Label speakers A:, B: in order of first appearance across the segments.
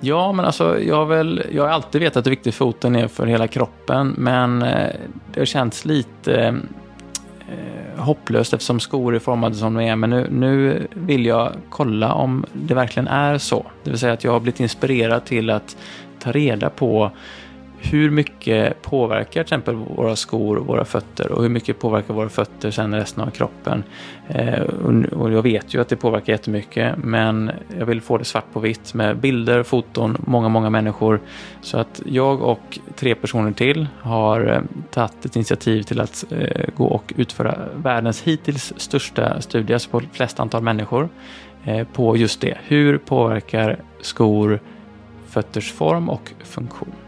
A: Ja, men alltså jag har, väl, jag har alltid vetat hur viktig foten är för hela kroppen, men eh, det har känts lite eh, hopplöst eftersom skor är formade som de är. Men nu, nu vill jag kolla om det verkligen är så. Det vill säga att jag har blivit inspirerad till att ta reda på hur mycket påverkar till exempel våra skor och våra fötter och hur mycket påverkar våra fötter sen resten av kroppen? Eh, och jag vet ju att det påverkar jättemycket men jag vill få det svart på vitt med bilder, foton, många, många människor. Så att jag och tre personer till har eh, tagit ett initiativ till att eh, gå och utföra världens hittills största studie, alltså på flest antal människor, eh, på just det. Hur påverkar skor fötters form och funktion?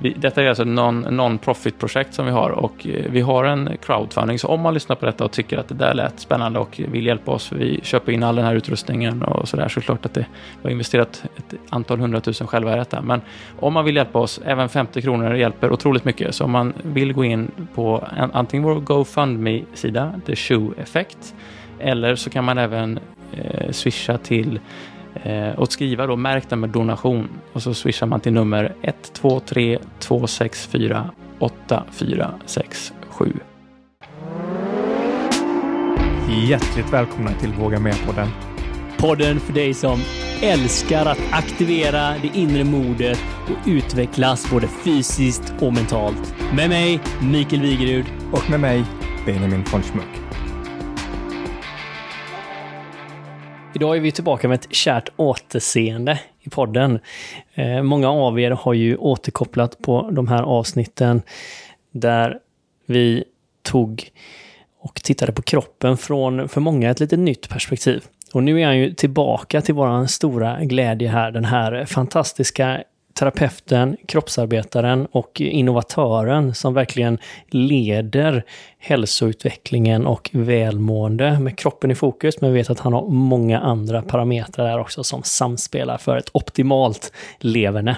A: Vi, detta är alltså ett non-profit-projekt som vi har och eh, vi har en crowdfunding. Så om man lyssnar på detta och tycker att det där lät spännande och vill hjälpa oss, vi köper in all den här utrustningen och sådär, så klart att det, vi har investerat ett antal hundratusen själva i detta. Men om man vill hjälpa oss, även 50 kronor hjälper otroligt mycket. Så om man vill gå in på en, antingen vår GoFundMe-sida, The Shoe Effect, eller så kan man även eh, swisha till Eh, och skriva då märk med donation och så swishar man till nummer 123 264 8467.
B: Hjärtligt välkomna till Våga Med-podden.
C: Podden för dig som älskar att aktivera det inre modet och utvecklas både fysiskt och mentalt. Med mig, Mikael Wigerud.
B: Och med mig, Benjamin von Schmuck.
C: Idag är vi tillbaka med ett kärt återseende i podden. Eh, många av er har ju återkopplat på de här avsnitten där vi tog och tittade på kroppen från, för många, ett lite nytt perspektiv. Och nu är han ju tillbaka till våran stora glädje här, den här fantastiska terapeuten, kroppsarbetaren och innovatören som verkligen leder hälsoutvecklingen och välmående med kroppen i fokus. Men vi vet att han har många andra parametrar där också som samspelar för ett optimalt leverne.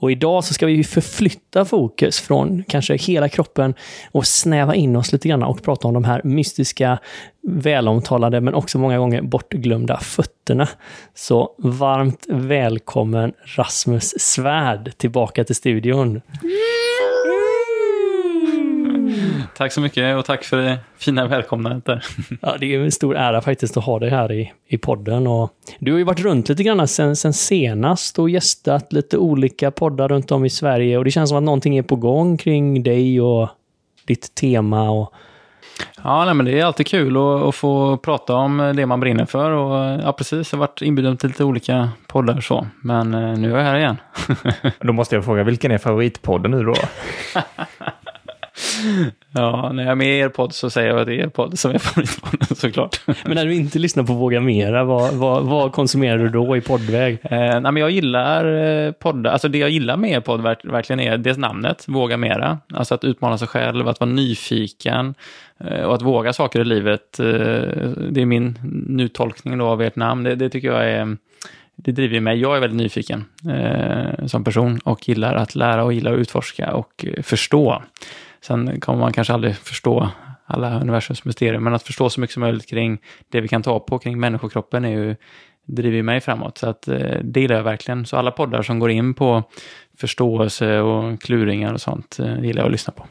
C: Och idag så ska vi förflytta fokus från kanske hela kroppen och snäva in oss lite grann och prata om de här mystiska, välomtalade men också många gånger bortglömda fötterna. Så varmt välkommen Rasmus Svärd tillbaka till studion.
A: Tack så mycket och tack för det fina välkomnandet där.
C: Ja, det är en stor ära faktiskt att ha dig här i, i podden. Och du har ju varit runt lite grann sen, sen senast och gästat lite olika poddar runt om i Sverige och det känns som att någonting är på gång kring dig och ditt tema. Och...
A: Ja, nej, men det är alltid kul att, att, få prata om det man brinner för. Och, ja, precis, jag har varit inbjuden till lite olika poddar så. Men eh, nu är jag här igen.
B: då måste jag fråga, vilken är favoritpodden nu då?
A: Ja, när jag är med i er podd så säger jag att det är er podd som är favoritpodden såklart.
C: Men när du inte lyssnar på Våga Mera, vad, vad, vad konsumerar du då i poddväg?
A: Eh, nej, men jag gillar eh, poddar, alltså det jag gillar med er podd verkligen är dels namnet, Våga Mera. Alltså att utmana sig själv, att vara nyfiken eh, och att våga saker i livet. Eh, det är min nytolkning då av ert namn. Det, det tycker jag är det driver mig. Jag är väldigt nyfiken eh, som person och gillar att lära och gillar att utforska och eh, förstå. Sen kommer man kanske aldrig förstå alla universums mysterier, men att förstå så mycket som möjligt kring det vi kan ta på kring människokroppen är ju, driver mig framåt. Så att eh, det gillar jag verkligen. Så alla poddar som går in på förståelse och kluringar och sånt eh, gillar jag att lyssna på.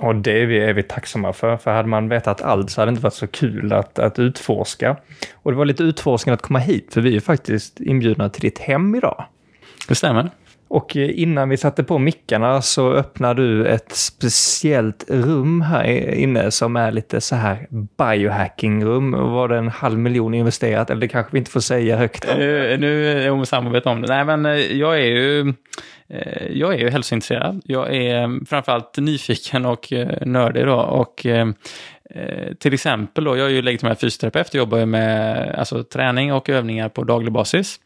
B: Och det är vi, är vi tacksamma för, för hade man vetat allt så hade det inte varit så kul att, att utforska. Och det var lite utforskande att komma hit, för vi är faktiskt inbjudna till ditt hem idag.
A: Det stämmer.
B: Och eh, innan vi satte på mickarna så öppnade du ett speciellt rum här inne som är lite så här biohacking-rum. Var det en halv miljon investerat? Eller det kanske vi inte får säga högt?
A: Nu, nu är vi samarbete om det. Nej, men eh, jag är ju eh, jag är ju hälsointresserad. Jag är framförallt nyfiken och nördig då. Och till exempel då, jag är ju legitimerad fysioterapeut och jobbar med alltså, träning och övningar på daglig basis.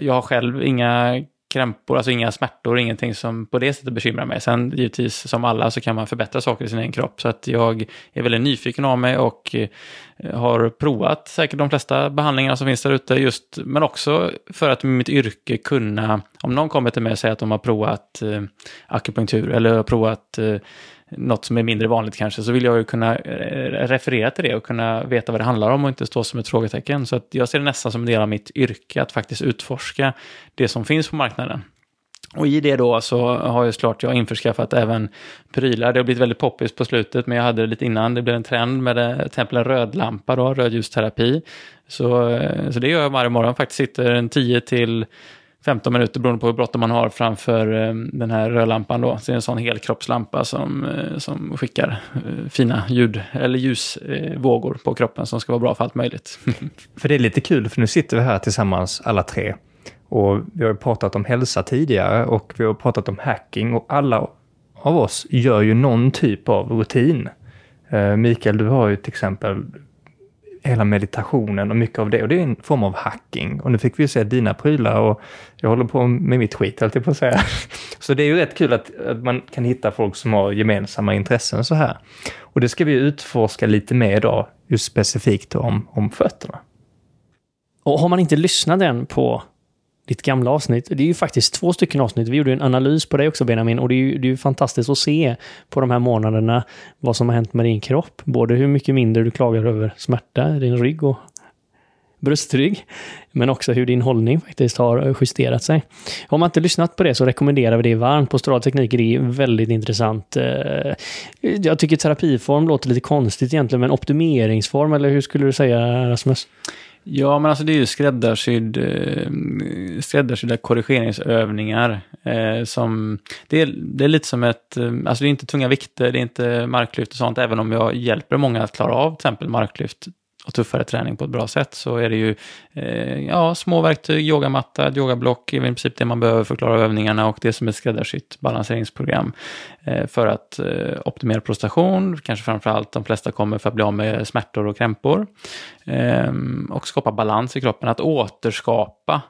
A: Jag har själv inga krämpor, alltså inga smärtor, ingenting som på det sättet bekymrar mig. Sen givetvis som alla så kan man förbättra saker i sin egen kropp. Så att jag är väldigt nyfiken av mig och eh, har provat säkert de flesta behandlingarna som finns där ute. Just, men också för att med mitt yrke kunna, om någon kommer till mig och säger att de har provat eh, akupunktur eller har provat eh, något som är mindre vanligt kanske, så vill jag ju kunna eh, referera till det och kunna veta vad det handlar om och inte stå som ett frågetecken. Så att jag ser det nästan som en del av mitt yrke att faktiskt utforska det som finns på marknaden. Och i det då så har ju såklart jag införskaffat även prylar. Det har blivit väldigt poppis på slutet, men jag hade det lite innan. Det blev en trend med eh, till exempel en rödlampa då, rödljusterapi. Så, eh, så det gör jag varje morgon faktiskt. Sitter en 10 till 15 minuter beroende på hur bråttom man har framför eh, den här rödlampan då. Så det är en sån helkroppslampa som, eh, som skickar eh, fina ljud eller ljusvågor eh, på kroppen som ska vara bra för allt möjligt.
B: för det är lite kul, för nu sitter vi här tillsammans alla tre. Och vi har pratat om hälsa tidigare och vi har pratat om hacking och alla av oss gör ju någon typ av rutin. Eh, Mikael, du har ju till exempel hela meditationen och mycket av det. Och det är en form av hacking. Och nu fick vi ju se dina prylar och jag håller på med mitt skit, höll jag på att säga. Så det är ju rätt kul att, att, man kan hitta folk som har gemensamma intressen så här. Och det ska vi utforska lite mer idag, just specifikt om, om fötterna.
C: Och har man inte lyssnat än på ditt gamla avsnitt. Det är ju faktiskt två stycken avsnitt. Vi gjorde en analys på dig också Benjamin och det är ju, det är ju fantastiskt att se på de här månaderna vad som har hänt med din kropp. Både hur mycket mindre du klagar över smärta i din rygg och bröstrygg, men också hur din hållning faktiskt har justerat sig. Har man inte lyssnat på det så rekommenderar vi det varmt. Postural teknik är väldigt intressant. Eh, jag tycker terapiform låter lite konstigt egentligen, men optimeringsform, eller hur skulle du säga Rasmus?
A: Ja, men alltså det är ju skräddarsydd, eh, skräddarsydda korrigeringsövningar. Eh, som, det, är, det är lite som ett, eh, alltså det är inte tunga vikter, det är inte marklyft och sånt, även om jag hjälper många att klara av till exempel marklyft och tuffare träning på ett bra sätt så är det ju eh, ja, små verktyg, yogamatta, yogablock, är i princip det man behöver för att klara övningarna och det som är skräddarsytt balanseringsprogram eh, för att eh, optimera prestation, kanske framförallt de flesta kommer för att bli av med smärtor och krämpor ehm, och skapa balans i kroppen, att återskapa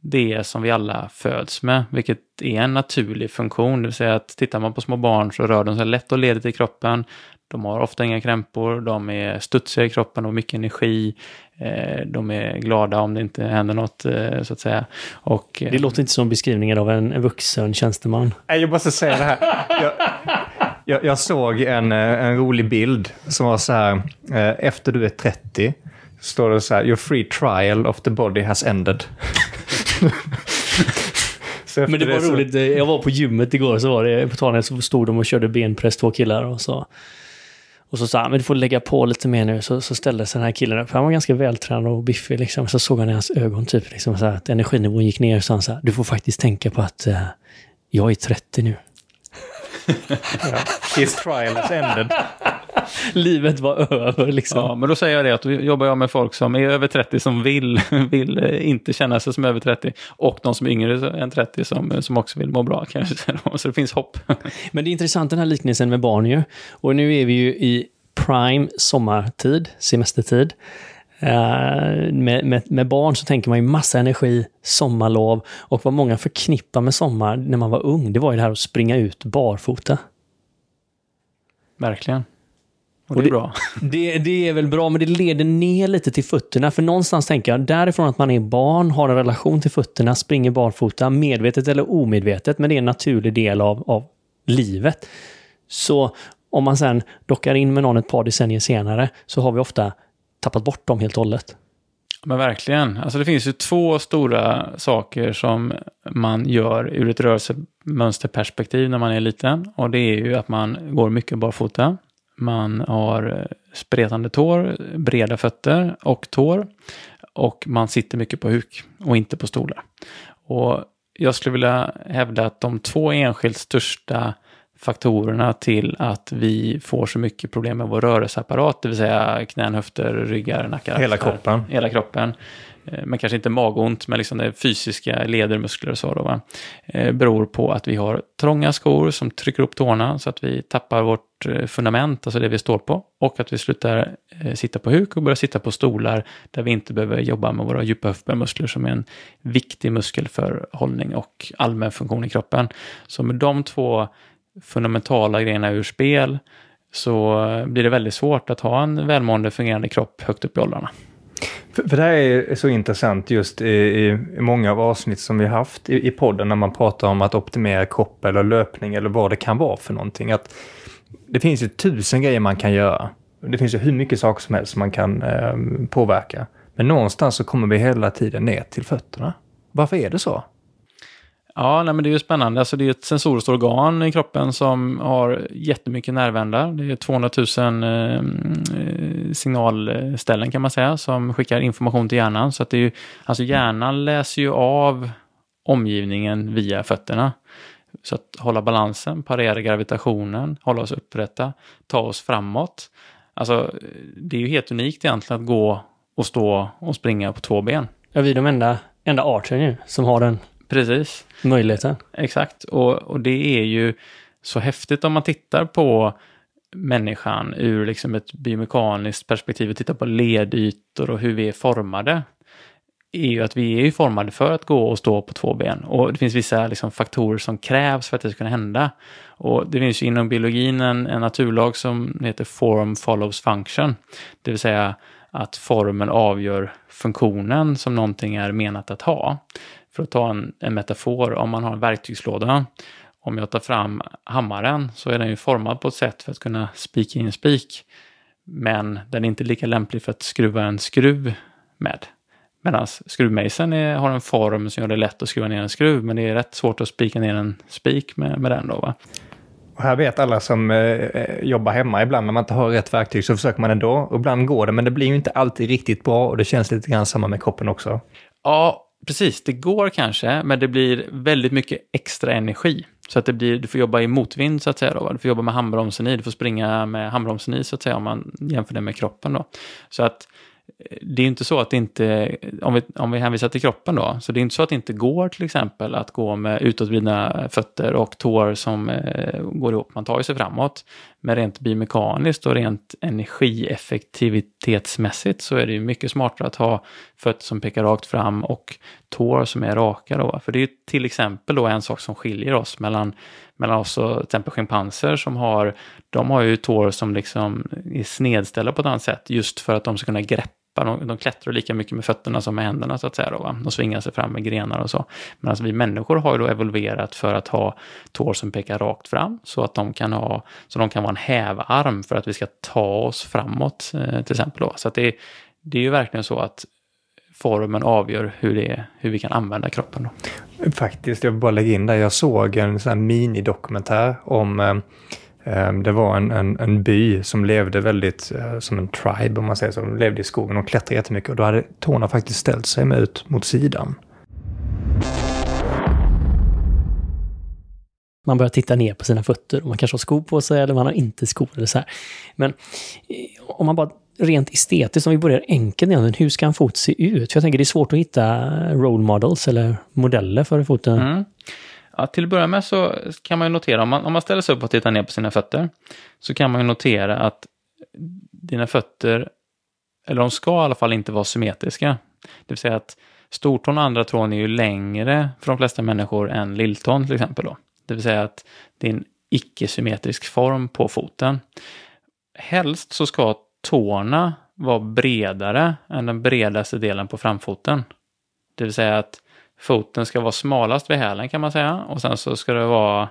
A: det som vi alla föds med, vilket är en naturlig funktion. Det vill säga att tittar man på små barn så rör de sig lätt och ledigt i kroppen. De har ofta inga krämpor, de är studsiga i kroppen och mycket energi. Eh, de är glada om det inte händer något, eh, så att säga. Och,
C: det låter inte som beskrivningen av en vuxen tjänsteman.
B: Jag måste säga det här. Jag, jag, jag såg en, eh, en rolig bild som var så här, efter du är 30, står det så här, your free trial of the body has ended.
C: Men det var roligt, jag var på gymmet igår, så var det, på tal så stod de och körde benpress, två killar, och så och så sa han, men du får lägga på lite mer nu. Så, så ställde sig den här killen upp. Han var ganska vältränad och biffig liksom. Så såg han i hans ögon typ liksom så här, att energinivån gick ner. Så han sa, du får faktiskt tänka på att uh, jag är 30 nu.
B: ja. His trial has ended.
C: Livet var över liksom.
A: Ja, men då säger jag det att då jobbar jag med folk som är över 30 som vill, vill eh, inte känna sig som över 30 och de som är yngre än 30 som, som också vill må bra kanske. Så det finns hopp.
C: Men det är intressant den här liknelsen med barn ju. Och nu är vi ju i prime sommartid, semestertid. Uh, med, med, med, barn så tänker man ju massa energi, sommarlov och vad många förknippar med sommar när man var ung, det var ju det här att springa ut barfota.
A: Verkligen. Och det är bra.
C: Det, det, är väl bra, men det leder ner lite till fötterna. För någonstans tänker jag, därifrån att man är barn, har en relation till fötterna, springer barfota, medvetet eller omedvetet, men det är en naturlig del av, av livet. Så om man sen dockar in med någon ett par decennier senare, så har vi ofta tappat bort dem helt och hållet.
A: Men verkligen. Alltså det finns ju två stora saker som man gör ur ett rörelsemönsterperspektiv när man är liten. Och det är ju att man går mycket barfota. Man har eh, spretande tår, breda fötter och tår. Och man sitter mycket på huk och inte på stolar. Och jag skulle vilja hävda att de två enskilt största faktorerna till att vi får så mycket problem med vår rörelseapparat, det vill säga knän, höfter, ryggar, nackar.
B: Hela kroppen.
A: Hela kroppen. Eh, men kanske inte magont, men liksom det fysiska leder, muskler och så då, va? Eh, beror på att vi har trånga skor som trycker upp tårna så att vi tappar vårt eh, fundament, alltså det vi står på, och att vi slutar sitta på huk och börjar sitta på stolar där vi inte behöver jobba med våra djupa höftböjmuskler som är en viktig muskel för hållning och allmän funktion i kroppen. Så med de två fundamentala grejerna ur spel så blir det väldigt svårt att ha en välmående fungerande kropp högt upp i åldrarna.
B: För, för det här är så intressant just i, i, många av avsnitt som vi haft i, i podden när man pratar om att optimera kropp eller löpning eller vad det kan vara för någonting. Att det finns ju tusen grejer man kan göra. Det finns ju hur mycket saker som helst som man kan eh, påverka. Men någonstans så kommer vi hela tiden ner till fötterna. Varför är det så?
A: Ja, nej, men det är ju spännande. Alltså, det är ett sensoriskt organ i kroppen som har jättemycket nervändar. Det är 200 000 eh, eh, signalställen kan man säga som skickar information till hjärnan. Så att det är ju, alltså hjärnan läser ju av omgivningen via fötterna. Så att hålla balansen, parera gravitationen, hålla oss upprätta, ta oss framåt. Alltså, det är ju helt unikt egentligen att gå och stå och springa på två ben.
C: Ja, vi är de enda, enda arten ju som har den
A: Precis.
C: möjligheten.
A: Exakt, och, och det är ju så häftigt om man tittar på människan ur liksom ett biomekaniskt perspektiv och tittar på ledytor och hur vi är formade är ju att vi är ju formade för att gå och stå på två ben. Och det finns vissa liksom, faktorer som krävs för att det ska kunna hända. Och det finns ju inom biologin en, en naturlag som heter form follows function. Det vill säga att formen avgör funktionen som någonting är menat att ha. För att ta en, en metafor, om man har en verktygslåda, om jag tar fram hammaren så är den ju formad på ett sätt för att kunna spika in en spik. Men den är inte lika lämplig för att skruva en skruv med. Medan skruvmejseln är, har en form som gör det lätt att skruva ner en skruv, men det är rätt svårt att spika ner en spik med, med den. Då, va?
B: Och här vet alla som eh, jobbar hemma, ibland när man inte har rätt verktyg så försöker man ändå. Och ibland går det, men det blir ju inte alltid riktigt bra och det känns lite grann samma med kroppen också.
A: Ja, precis. Det går kanske, men det blir väldigt mycket extra energi. Så att det blir, du får jobba i motvind så att säga. Då. Du får jobba med handbromsen i, du får springa med handbromsen i så att säga om man jämför det med kroppen. Då. Så att eh, det är inte så att det inte, om vi, om vi hänvisar till kroppen då, så det är inte så att det inte går till exempel att gå med utåtvridna fötter och tår som eh, går ihop. Man tar ju sig framåt. Men rent biomekaniskt och rent energieffektivitetsmässigt så är det ju mycket smartare att ha fötter som pekar rakt fram och tår som är raka då. För det är till exempel då en sak som skiljer oss mellan, mellan oss och till exempel schimpanser som har, de har ju tår som liksom är snedställda på ett annat sätt just för att de ska kunna greppa de, de klättrar lika mycket med fötterna som med händerna så att säga. Då, va? De svingar sig fram med grenar och så. Men alltså vi människor har ju då evolverat för att ha tår som pekar rakt fram så att de kan ha, så de kan vara en hävarm för att vi ska ta oss framåt eh, till exempel. Då. Så att det, det är ju verkligen så att formen avgör hur, det är, hur vi kan använda kroppen. Då.
B: Faktiskt, jag vill bara lägga in där, jag såg en sån här minidokumentär om eh, det var en, en, en, by som levde väldigt eh, som en tribe om man säger så. De levde i skogen och klättrade jättemycket och då hade tårna faktiskt ställt sig med ut mot sidan.
C: Man börjar titta ner på sina fötter. Man kanske har skor på sig eller man har inte skor. Eller så här. Men om man bara rent estetiskt, om vi börjar enkelt egentligen, hur ska en fot se ut? För jag tänker det är svårt att hitta role models eller modeller för foten. Mm.
A: Ja, till att börja med så kan man ju notera, om man, om man ställer sig upp och tittar ner på sina fötter, så kan man ju notera att dina fötter, eller de ska i alla fall inte vara symmetriska. Det vill säga att stortån och andra tån är ju längre för de flesta människor än lilltån till exempel. Då. Det vill säga att det är en icke-symmetrisk form på foten. Helst så ska tårna vara bredare än den bredaste delen på framfoten. Det vill säga att foten ska vara smalast vid hälen kan man säga. Och sen så ska det vara,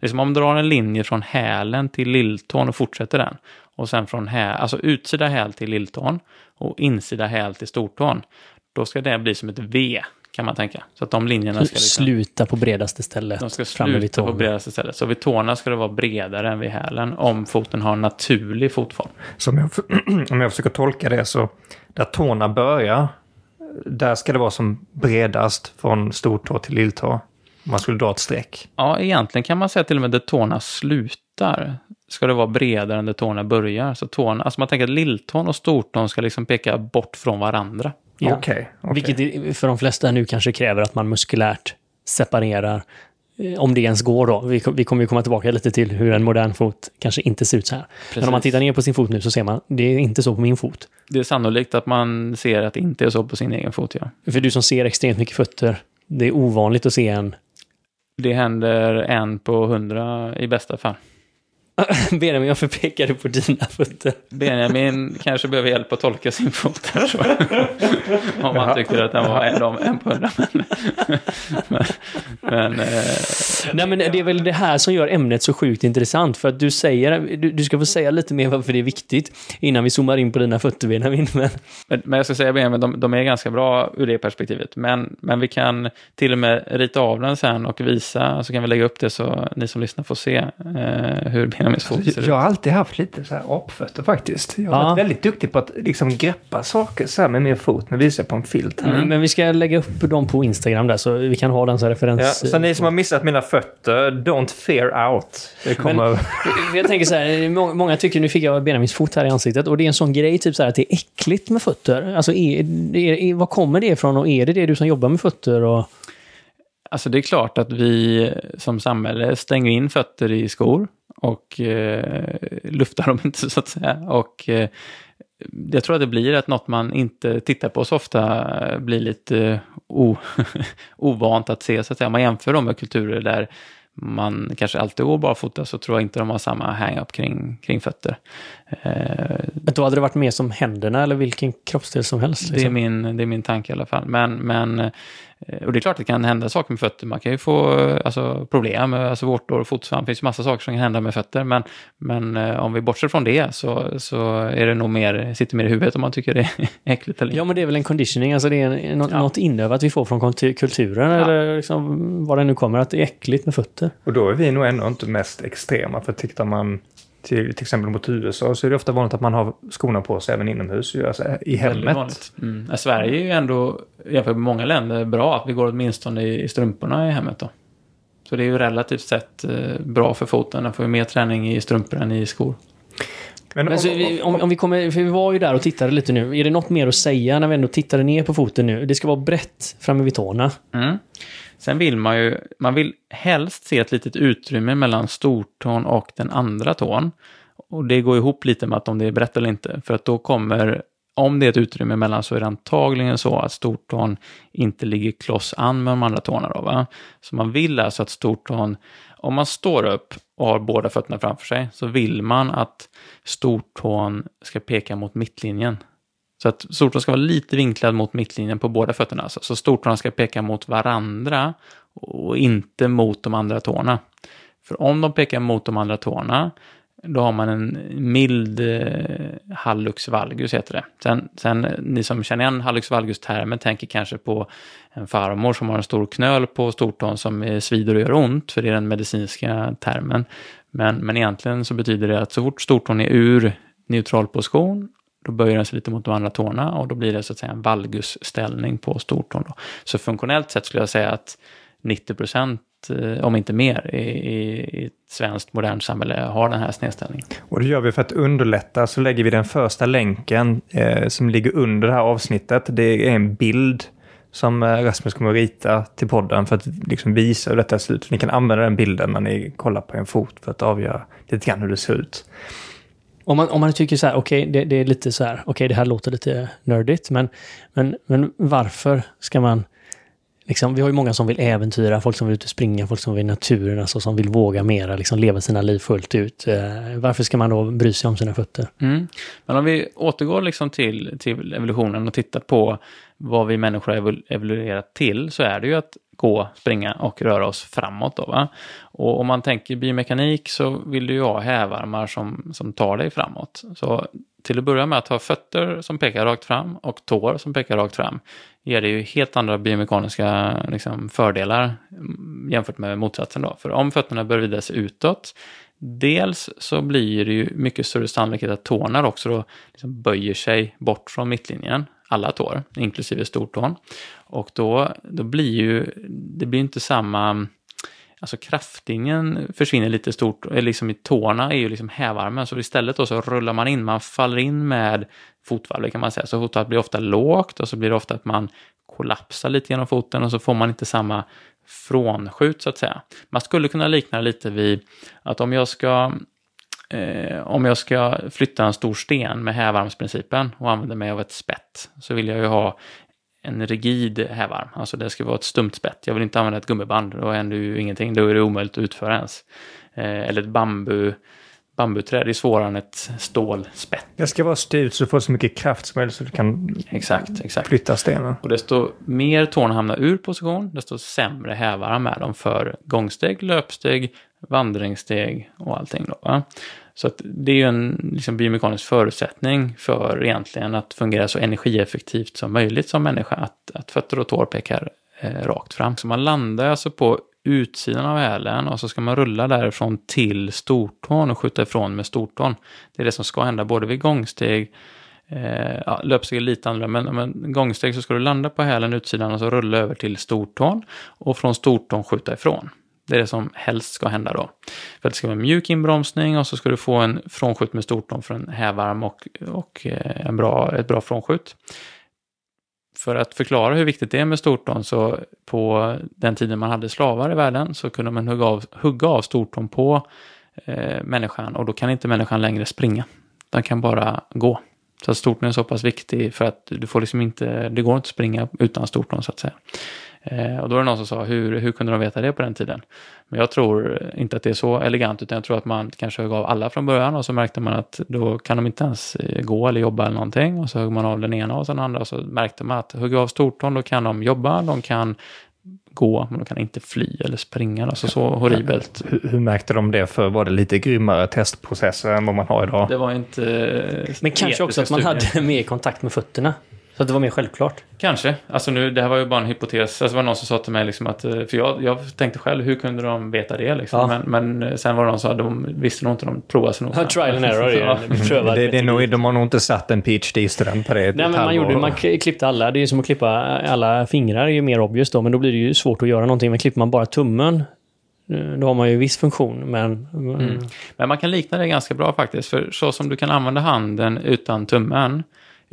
A: liksom om man drar en linje från hälen till lilltån och fortsätter den. Och sen från häl, alltså utsida häl till lilltån och insida häl till stortån. Då ska det bli som ett V kan man tänka. Så att de linjerna ska
C: liksom, sluta på bredaste stället.
A: De ska sluta på bredaste stället. Så vid tårna ska det vara bredare än vid hälen om foten har en naturlig fotform.
B: Så om jag, om jag försöker tolka det så, där tårna börjar, där ska det vara som bredast från stortå till lilltå. Man skulle dra ett streck.
A: Ja, egentligen kan man säga till och med där tårna slutar ska det vara bredare än där tårna börjar. Så tårna, alltså man tänker att lilltån och stortån ska liksom peka bort från varandra.
B: Ja. Okay, okay.
C: Vilket för de flesta nu kanske kräver att man muskulärt separerar om det ens går då. Vi, vi kommer ju komma tillbaka lite till hur en modern fot kanske inte ser ut så här. Precis. Men om man tittar ner på sin fot nu så ser man, det är inte så på min fot.
A: Det är sannolikt att man ser att det inte är så på sin egen fot, ja.
C: För du som ser extremt mycket fötter, det är ovanligt att se en...
A: Det händer en på hundra i bästa fall.
C: Benjamin, jag förpekade på dina fötter.
A: Benjamin kanske behöver hjälp att tolka sin fot. Om man tycker att den var en, en på hundra. Men, men, men, eh,
C: Nej, men det är väl det här som gör ämnet så sjukt intressant. För att du säger, du, du ska få säga lite mer varför det är viktigt innan vi zoomar in på dina fötter, Benjamin. Men...
A: Men, men jag ska säga Benjamin, de, de är ganska bra ur det perspektivet. Men, men vi kan till och med rita av den sen och visa, så kan vi lägga upp det så ni som lyssnar får se eh, hur Benjamins ut.
B: Jag har alltid haft lite så här apfötter faktiskt. Jag har
C: Ja.
B: varit väldigt duktig på att liksom greppa saker så här med min fot. Nu visar jag på en filt här.
C: Men vi ska lägga upp dem på Instagram där, så vi kan ha den som referens.
B: Ja, så ni som har missat mina fötter, don't fear out. Det kommer...
C: För Jag tänker så här, må- många tycker, nu fick jag Benjamins fot här i ansiktet, och det är en sån grej, typ så här att det är äckligt med fötter. Alltså, är, är, är, var kommer det ifrån och är det det du som jobbar med fötter? Och,
A: Alltså det är klart att vi som samhälle stänger in fötter i skor och eh, luftar dem inte så att säga. Och eh, jag tror att det blir att något man inte tittar på så ofta eh, blir lite o, ovant att se så att säga. Om man jämför dem med kulturer där man kanske alltid går barfota så tror jag inte de har samma hang-up kring, kring fötter. Eh,
C: då hade det varit mer som händerna eller vilken kroppsdel som helst.
A: Det är,
C: Liksom.
A: min, det är min tanke i alla fall. Men, men, eh, och det är klart att det kan hända saker med fötter. Man kan ju få eh, alltså, problem, eh, alltså vårtor och fotsvamp. Det finns ju massa saker som kan hända med fötter. Men, men eh, om vi bortser från det så, så är det nog mer, sitter mer i huvudet om man tycker det är äckligt eller
C: Ja, men det är väl en conditioning, alltså det är något,
A: Ja.
C: något inövat vi får från kultu- kulturen
A: Ja.
C: eller liksom, vad det nu kommer, att det är äckligt med fötter.
B: Och då är vi nog ändå inte mest extrema. För tittar man till, till exempel mot USA så är det ofta vanligt att man har skorna på sig även inomhus. Alltså i hemmet.
A: Mm. Ja, Sverige är ju ändå, jämfört med många länder, bra att vi går åtminstone i, i strumporna i hemmet då. Så det är ju relativt sett eh, bra för foten. Den får ju mer träning i strumpor än i skor.
B: Men,
C: Men så, vi- om, om vi kommer, för vi var ju där och tittade lite nu. Är det något mer att säga när vi ändå tittade ner på foten nu? Det ska vara brett framme vid tårna.
A: Mm. Sen vill man ju, man vill helst se ett litet utrymme mellan stortån och den andra tån. Och det går ihop lite med att om det är brett eller inte. För att då kommer, om det är ett utrymme mellan så är det antagligen så att stortån inte ligger kloss an med de andra tårna då va. Så man vill alltså att stortån, om man står upp och har båda fötterna framför sig, så vill man att stortån ska peka mot mittlinjen. Så att stortån ska vara lite vinklad mot mittlinjen på båda fötterna. Alltså. Så stortårna ska peka mot varandra och inte mot de andra tårna. För om de pekar mot de andra tårna, då har man en mild eh, hallux valgus, heter det. Sen, sen eh, ni som känner igen hallux valgus-termen tänker kanske på en farmor som har en stor knöl på stortån som eh, svider och gör ont, för det är den medicinska termen. Men, men egentligen så betyder det att så fort stortån är ur neutral position då böjer den sig lite mot de andra tårna och då blir det så att säga en valgusställning på stortån. Då. Så funktionellt sett skulle jag säga att 90 procent, om inte mer, i, i, i ett svenskt modernt samhälle har den här snedställningen.
B: Och det gör vi för att underlätta så lägger vi den första länken eh, som ligger under det här avsnittet. Det är en bild som eh, Rasmus kommer att rita till podden för att liksom visa hur detta ser ut. Ni kan använda den bilden när ni kollar på en fot för att avgöra lite grann hur det ser ut.
C: Om man, om man tycker så här, okej, det, det är lite så här, okej, det här låter lite nördigt, men, men, men varför ska man... Liksom, vi har ju många som vill äventyra, folk som vill ut och springa, folk som vill naturen, alltså som vill våga mera, liksom leva sina liv fullt ut. Eh, varför ska man då bry sig om sina fötter?
A: Mm. Men om vi återgår liksom till, till evolutionen och tittar på vad vi människor har evol- evoluerat till så är det ju att gå, springa och röra oss framåt. Då, va? Och om man tänker biomekanik så vill du ju ha hävarmar som, som tar dig framåt. Så till att börja med att ha fötter som pekar rakt fram och tår som pekar rakt fram ger det ju helt andra biomekaniska liksom, fördelar mm, jämfört med motsatsen. Då. För om fötterna bör vrida sig utåt Dels så blir det ju mycket större sannolikhet att tårna också då liksom böjer sig bort från mittlinjen, alla tår, inklusive stortån. Och då, då blir ju, det blir inte samma, alltså kraftingen försvinner lite stort, eh, liksom i tårna är ju liksom hävarmen, så istället då så rullar man in, man faller in med fotvalvet kan man säga, så fotvalvet blir ofta lågt och så blir det ofta att man kollapsar lite genom foten och så får man inte samma frånskjut så att säga. Man skulle kunna likna det lite vid att om jag ska eh, om jag ska flytta en stor sten med hävarmsprincipen och använda mig av ett spett så vill jag ju ha en rigid hävarm, alltså det ska vara ett stumt spett. Jag vill inte använda ett gummiband, då händer ju ingenting, då är det omöjligt att utföra ens. Eh, eller ett bambu, bambuträd är svårare än ett stålspett.
B: Det ska vara styrt så du får så mycket kraft som möjligt så du kan
A: Exakt, exakt.
B: flytta stenen.
A: Och desto mer tårna hamnar ur position, desto sämre hävar han med dem för gångsteg, löpsteg, vandringssteg och allting. Då, va? Så att det är ju en liksom, biomekanisk förutsättning för egentligen att fungera så energieffektivt som möjligt som människa, att, att fötter och tår pekar eh, rakt fram. Så man landar alltså på utsidan av hälen och så ska man rulla därifrån till stortån och skjuta ifrån med stortån. Det är det som ska hända både vid gångsteg, eh, ja, löpsteg är lite annorlunda, men, men gångsteg så ska du landa på hälen utsidan och så rulla över till stortån och från stortån skjuta ifrån. Det är det som helst ska hända då. För att det ska vara en mjuk inbromsning och så ska du få en frånskjut med stortån för en hävarm och, och eh, en bra, ett bra frånskjut. För att förklara hur viktigt det är med stortån så på den tiden man hade slavar i världen så kunde man hugga av, hugga av stortån på eh, människan och då kan inte människan längre springa. Den kan bara gå. Så att stortån är så pass viktig för att du får liksom inte, det går inte att springa utan stortån så att säga. Eh, och då är det någon som sa, hur, hur kunde de veta det på den tiden? Men jag tror inte att det är så elegant, utan jag tror att man kanske högg av alla från början och så märkte man att då kan de inte ens eh, gå eller jobba eller någonting. Och så högg man av den ena och sen den andra och så märkte man att hugga av stortån, då kan de jobba, de kan gå, men de kan inte fly eller springa. Alltså så horribelt.
B: Hur, hur märkte de det för? Var det lite grymmare testprocesser än vad man har idag?
A: Det var inte...
C: Men kanske också att man
A: studier.
C: hade mer kontakt med fötterna. Så att det var mer självklart.
A: Kanske. Alltså nu, det här var ju bara en hypotes. Alltså det var någon som sa till mig liksom att, eh, för jag, jag tänkte själv, hur kunde de veta det liksom?
C: Ja.
A: Men, men sen var det någon som sa, de visste nog inte, de provade sig nog.
C: Ja, trial and error
A: Ja.
C: prövad
B: Det, det är nog, de har nog inte satt en PhD-student på det
C: Nej, men man, gjorde, man klippte alla. Det är ju som att klippa alla fingrar. är ju mer obvious då, men då blir det ju svårt att göra någonting. Men klipper man bara tummen, eh, då har man ju viss funktion. Men mm.
A: Men man kan likna det ganska bra faktiskt. För så som du kan använda handen utan tummen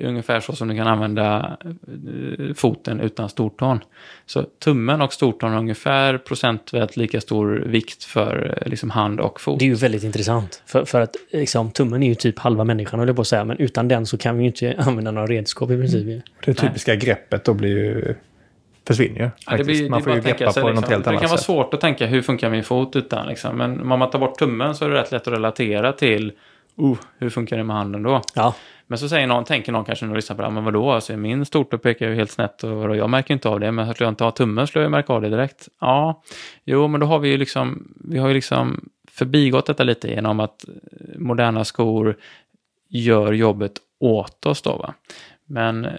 A: ungefär så som du kan använda eh, foten utan stortån. Så tummen och stortån har ungefär procentuellt lika stor vikt för eh, liksom hand och fot.
C: det är ju väldigt intressant. För, för att liksom, tummen är ju typ halva människan, höll jag på att säga. Men utan den så kan vi ju inte använda några redskap i princip.
B: Det typiska greppet då blir ju... Försvinner ju.
A: Ja, det blir,
B: man
A: det
B: får ju greppa
A: sig,
B: på något
A: liksom,
B: helt
A: Det
B: annat
A: kan vara
B: sätt.
A: svårt att tänka hur funkar min fot utan. Liksom. Men om man tar bort tummen så är det rätt lätt att relatera till uh, hur funkar det med handen då?
C: Ja,
A: men så säger någon, tänker någon kanske när lyssnar på det, här, men vadå, alltså, min stortå pekar ju helt snett och vadå, jag märker inte av det, men skulle jag inte ha tummen skulle jag märka av det direkt. Ja, jo, men då har vi ju liksom, vi har ju liksom förbigått detta lite genom att eh, moderna skor gör jobbet åt oss då, va. Men, eh,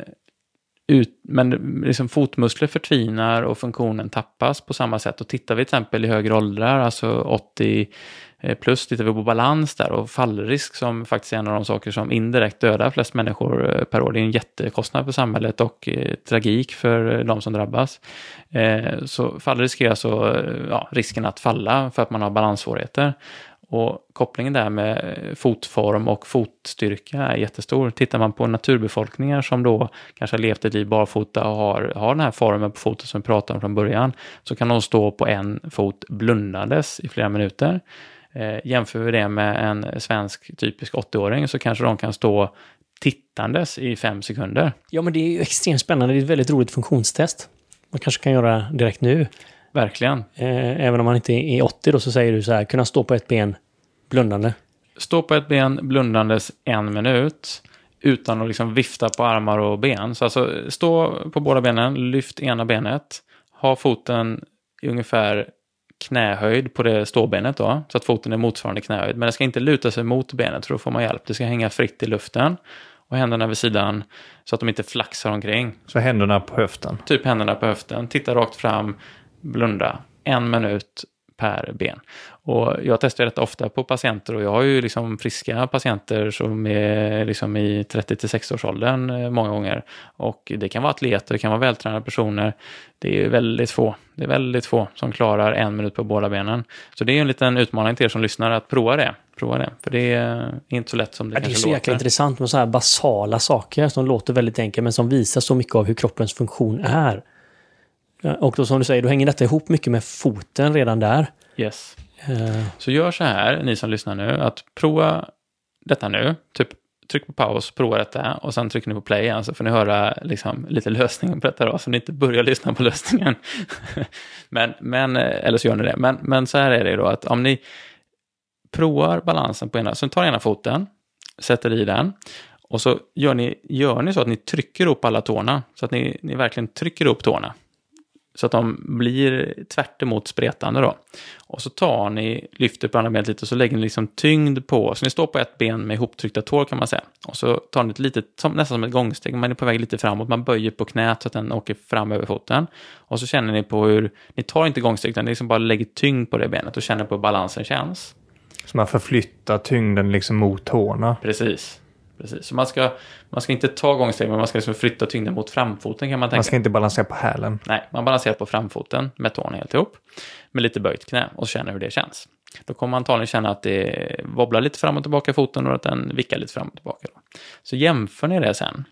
A: ut, men liksom fotmuskler förtvinar och funktionen tappas på samma sätt. Och tittar vi till exempel i högre åldrar, alltså 80 Eh, plus, tittar vi på balans där och fallrisk som faktiskt är en av de saker som indirekt dödar flest människor eh, per år. Det är en jättekostnad för samhället och eh, tragik för de som drabbas. Så fallrisk är alltså ja, risken att falla för att man har balanssvårigheter. Och kopplingen där med fotform och fotstyrka är jättestor. Tittar man på naturbefolkningar som då kanske har levt ett liv barfota och har, har den här formen på foten som vi pratade om från början, så kan de stå på en fot blundandes i flera minuter. Eh, jämför vi det med en svensk typisk 80-åring så kanske de kan stå tittandes i fem sekunder.
C: ja men det är ju extremt spännande. Det är ett väldigt roligt funktionstest. Man kanske kan göra direkt nu.
A: Verkligen.
C: Eh, även om man inte är 80 då så säger du så här, kunna stå på ett ben blundande.
A: Stå på ett ben blundandes en minut utan att liksom vifta på armar och ben. Så alltså stå på båda benen, lyft ena benet, ha foten i ungefär knähöjd på det ståbenet då, så att foten är motsvarande knähöjd. Men det ska inte luta sig mot benet för då får man hjälp. Det ska hänga fritt i luften och händerna vid sidan så att de inte flaxar omkring.
B: Så händerna på höften.
A: Typ händerna på höften, titta rakt fram, blunda. En minut per ben. Och jag testar detta ofta på patienter och jag har ju liksom friska patienter som är liksom i 30-60-årsåldern eh, många gånger. Och det kan vara atleter, det kan vara vältränade personer. Det är väldigt få, det är väldigt få som klarar en minut på båda benen. Så det är en liten utmaning till er som lyssnar att prova det. Prova det, för det är inte så lätt som det
C: Ja, det är
A: kanske
C: så jäkla
A: låter.
C: intressant med så här basala saker som låter väldigt enkelt men som visar så mycket av hur kroppens funktion är. Och då som du säger, då hänger detta ihop mycket med foten redan där.
A: Yes.
C: Eh,
A: Så gör så här, ni som lyssnar nu, att prova detta nu. Typ tryck på paus, prova detta och sen trycker ni på play igen så får ni höra liksom, lite lösningen på detta då, så ni inte börjar lyssna på lösningen. men, men, eh, eller så gör ni det. Men, men så här är det då att om ni provar balansen på ena, så tar ena foten, sätter i den och så gör ni, gör ni så att ni trycker upp alla tårna, så att ni, ni verkligen trycker upp tårna. Så att de blir tvärt emot spretande då. Och så tar ni, lyfter på andra benet lite och så lägger ni liksom tyngd på, så ni står på ett ben med ihoptryckta tår kan man säga. Och så tar ni ett litet, nästan som ett gångsteg, man är på väg lite framåt, man böjer på knät så att den åker fram över foten. Och så känner ni på hur, ni tar inte gångsteg utan ni liksom bara lägger tyngd på det benet och känner på hur balansen känns.
B: Så man förflyttar tyngden liksom mot tårna.
A: Precis. Precis. Så man ska, man ska inte ta gångsteg, men man ska liksom flytta tyngden mot framfoten kan man tänka.
B: Man ska inte balansera på hälen.
A: Nej, man balanserar på framfoten med tårna helt ihop. Med lite böjt knä och känner hur det känns. Då kommer man antagligen känna att det wobblar lite fram och tillbaka i foten och att den vickar lite fram och tillbaka. Då. Så jämför ni det sen.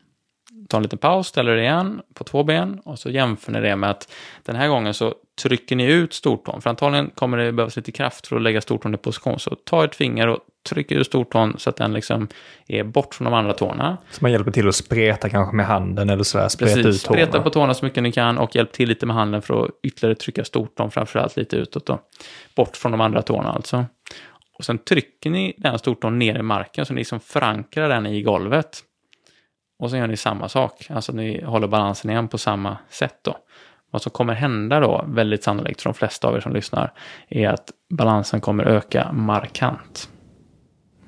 A: Ta en liten paus, ställer det igen på två ben och så jämför ni det med att den här gången så trycker ni ut stortån. För antagligen kommer det behövas lite kraft för att lägga stortån i position. Så ta ett finger och tryck ut stortån så att den liksom är bort från de andra tårna.
B: Så man hjälper till att spreta kanske med handen eller sådär, spreta
A: Precis,
B: ut tårna.
A: spreta på tårna så mycket ni kan och hjälp till lite med handen för att ytterligare trycka stortån, framförallt lite utåt då. Bort från de andra tårna alltså. Och sen trycker ni den stortån ner i marken så ni liksom förankrar den i golvet. Och så gör ni samma sak, alltså ni håller balansen igen på samma sätt då. Vad som kommer hända då, väldigt sannolikt för de flesta av er som lyssnar, är att balansen kommer öka markant.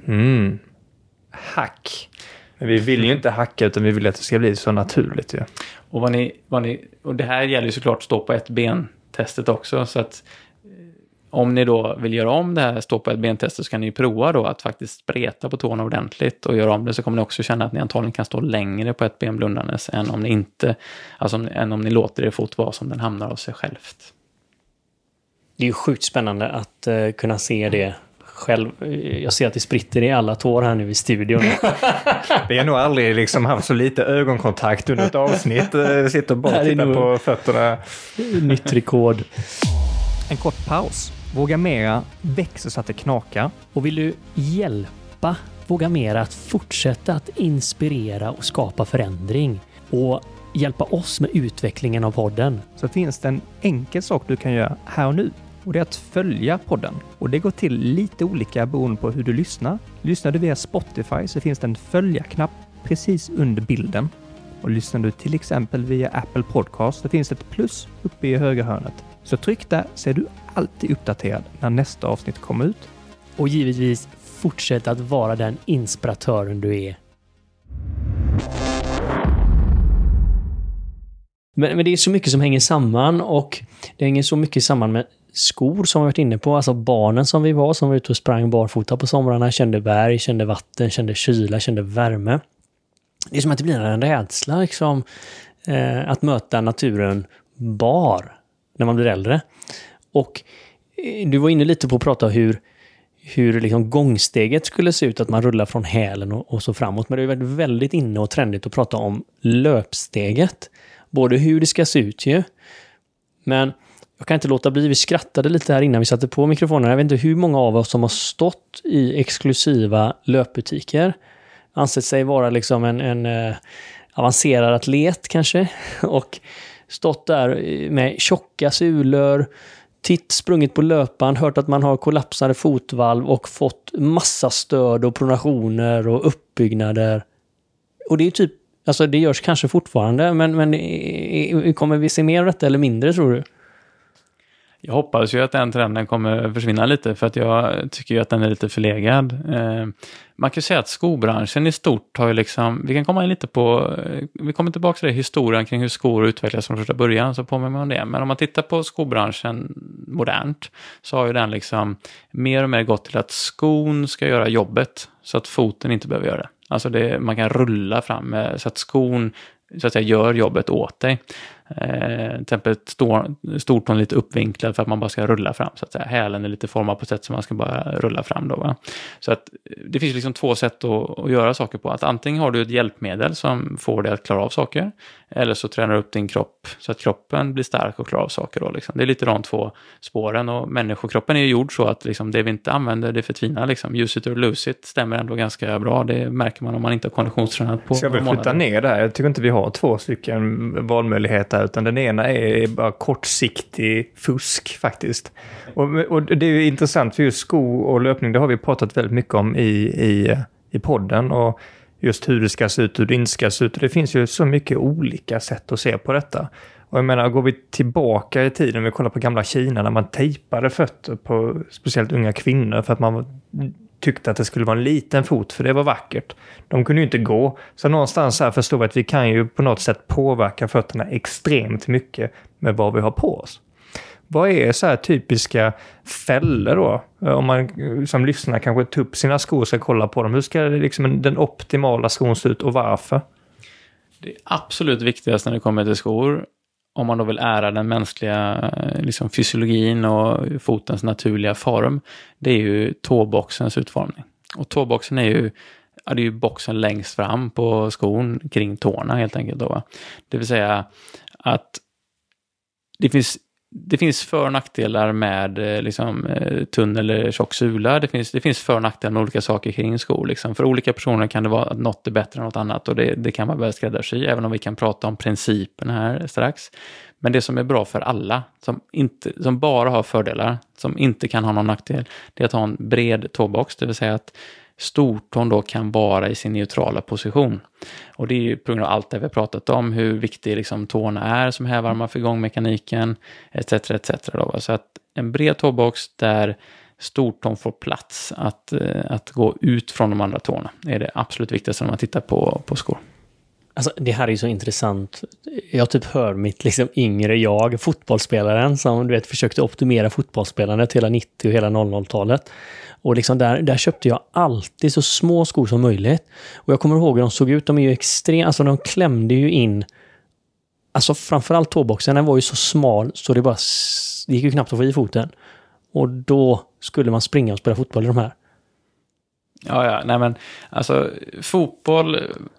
B: Mm. Hack. Men vi vill ju inte hacka utan vi vill att det ska bli så naturligt ju.
A: Och, vad ni, vad ni, och det här gäller ju såklart stå på ett ben-testet också. Så att om ni då vill göra om det här stå på ett ben-testet så kan ni ju prova då att faktiskt spreta på tårna ordentligt och göra om det så kommer ni också känna att ni antagligen kan stå längre på ett ben blundandes än om ni inte, alltså än om ni låter er fot vara som den hamnar av sig självt.
C: Det är ju sjukt spännande att uh, kunna se det själv. Jag ser att det spritter i alla tår här nu i studion.
B: Vi har nog aldrig liksom haft så lite ögonkontakt under ett avsnitt. Vi sitter och bara och tittar på fötterna.
C: Nytt rekord.
B: En kort paus. Våga Mera växer så att det knakar.
C: Och vill du hjälpa Våga Mera att fortsätta att inspirera och skapa förändring och hjälpa oss med utvecklingen av podden.
B: Så finns det en enkel sak du kan göra här och nu och det är att följa podden. Och det går till lite olika beroende på hur du lyssnar. Lyssnar du via Spotify så finns det en följa-knapp precis under bilden. Och lyssnar du till exempel via Apple Podcast så finns det ett plus uppe i högra hörnet. Så tryck där så är du alltid uppdaterad när nästa avsnitt kommer ut.
C: Och givetvis fortsätt att vara den inspiratören du är. Men, men, det är så mycket som hänger samman och det hänger så mycket samman med skor som vi varit inne på. Alltså barnen som vi var, som var ute och sprang barfota på somrarna, kände berg, kände vatten, kände kyla, kände värme. Det är som att det blir en rädsla liksom, eh, att möta naturen bar när man blir äldre. Och eh, du var inne lite på att prata hur, hur liksom gångsteget skulle se ut, att man rullar från hälen och, och så framåt. Men det har varit väldigt inne och trendigt att prata om löpsteget. Både hur det ska se ut ju, men jag kan inte låta bli, vi skrattade lite här innan vi satte på mikrofonen. Jag vet inte hur många av oss som har stått i exklusiva löpbutiker. Ansett sig vara liksom en, en eh, avancerad atlet kanske. Och stått där med tjocka sulor, titt, sprungit på löpan, hört att man har kollapsade fotvalv och fått massa stöd och pronationer och uppbyggnader. Och det är typ, alltså det görs kanske fortfarande, men, men kommer vi se mer av detta eller mindre tror du?
A: Jag hoppas ju att den trenden kommer försvinna lite för att jag tycker ju att den är lite förlegad. Eh, man kan ju säga att skobranschen i stort har ju liksom, vi kan komma in lite på, eh, vi kommer tillbaka till det, historien kring hur skor utvecklas från första början, så påminner man om det. Men om man tittar på skobranschen modernt, så har ju den liksom mer och mer gått till att skon ska göra jobbet, så att foten inte behöver göra det. Alltså det, man kan rulla fram med, så att skon så att säga gör jobbet åt dig. Eh, till exempel stortån lite uppvinklad för att man bara ska rulla fram. Så att säga. Hälen är lite formad på ett sätt som man ska bara rulla fram. Då, va? Så att det finns liksom två sätt att, att, göra saker på. Att antingen har du ett hjälpmedel som får dig att klara av saker. Eller så tränar du upp din kropp så att kroppen blir stark och klarar av saker. Då, liksom. Det är lite de två spåren. Och människokroppen är ju gjord så att liksom, det vi inte använder det förtvinar. Liksom. Use it or lose it stämmer ändå ganska bra. Det märker man om man inte har konditionstränat på
B: Ska vi flytta ner det här? Jag tycker inte vi har två stycken valmöjligheter här, utan den ena är bara kortsiktig fusk faktiskt. Och, och det är ju intressant för just sko och löpning, det har vi pratat väldigt mycket om i, i, i podden. Och just hur det ska se ut, hur det inte ska se ut. Det finns ju så mycket olika sätt att se på detta. Och jag menar, går vi tillbaka i tiden, vi kollar på gamla Kina, när man tejpade fötter på speciellt unga kvinnor för att man tyckte att det skulle vara en liten fot, för det var vackert. De kunde ju inte gå. Så någonstans här förstår vi att vi kan ju på något sätt påverka fötterna extremt mycket med vad vi har på oss. Vad är så här typiska fällor då? Eh, om man eh, som lyssnar kanske tar upp sina skor och ska kolla på dem. Hur ska liksom den optimala skon se ut och varför?
A: Det absolut viktigaste när det kommer till skor, om man då vill ära den mänskliga eh, liksom, fysiologin och fotens naturliga form, det är ju tåboxens utformning. Och tåboxen är ju, ja, det är ju boxen längst fram på skon kring tårna helt enkelt. Då, Det vill säga att det finns det finns för och nackdelar med eh, liksom, eh, tunn eller tjock sula. Det finns, det finns för och nackdelar med olika saker kring skor. Liksom. För olika personer kan det vara att något är bättre än något annat och det, det kan man börja skräddarsy, även om vi kan prata om principen här strax. Men det som är bra för alla, som, inte, som bara har fördelar, som inte kan ha någon nackdel, det är att ha en bred tåbox, det vill säga att stortån då kan vara i sin neutrala position. Och det är ju på grund av allt det vi har pratat om, hur viktig liksom tårna är som hävarmar för gångmekaniken etc. etc. Då. Så att en bred tåbox där stortån får plats att, eh, att gå ut från de andra tårna är det absolut viktigaste när man tittar på, på skor.
C: Alltså, det här är ju så intressant. Jag typ hör mitt liksom yngre jag, fotbollsspelaren, som du vet försökte optimera fotbollsspelandet hela 90 och hela 00-talet. Och liksom där, där köpte jag alltid så små skor som möjligt. Och jag kommer ihåg hur de såg ut. De är ju extremt, alltså de klämde ju in Alltså framförallt tåboxen, den var ju så smal så det bara det gick ju knappt att få i foten. Och då skulle man springa och spela fotboll i de här.
A: Ja, ja, nej men alltså fotboll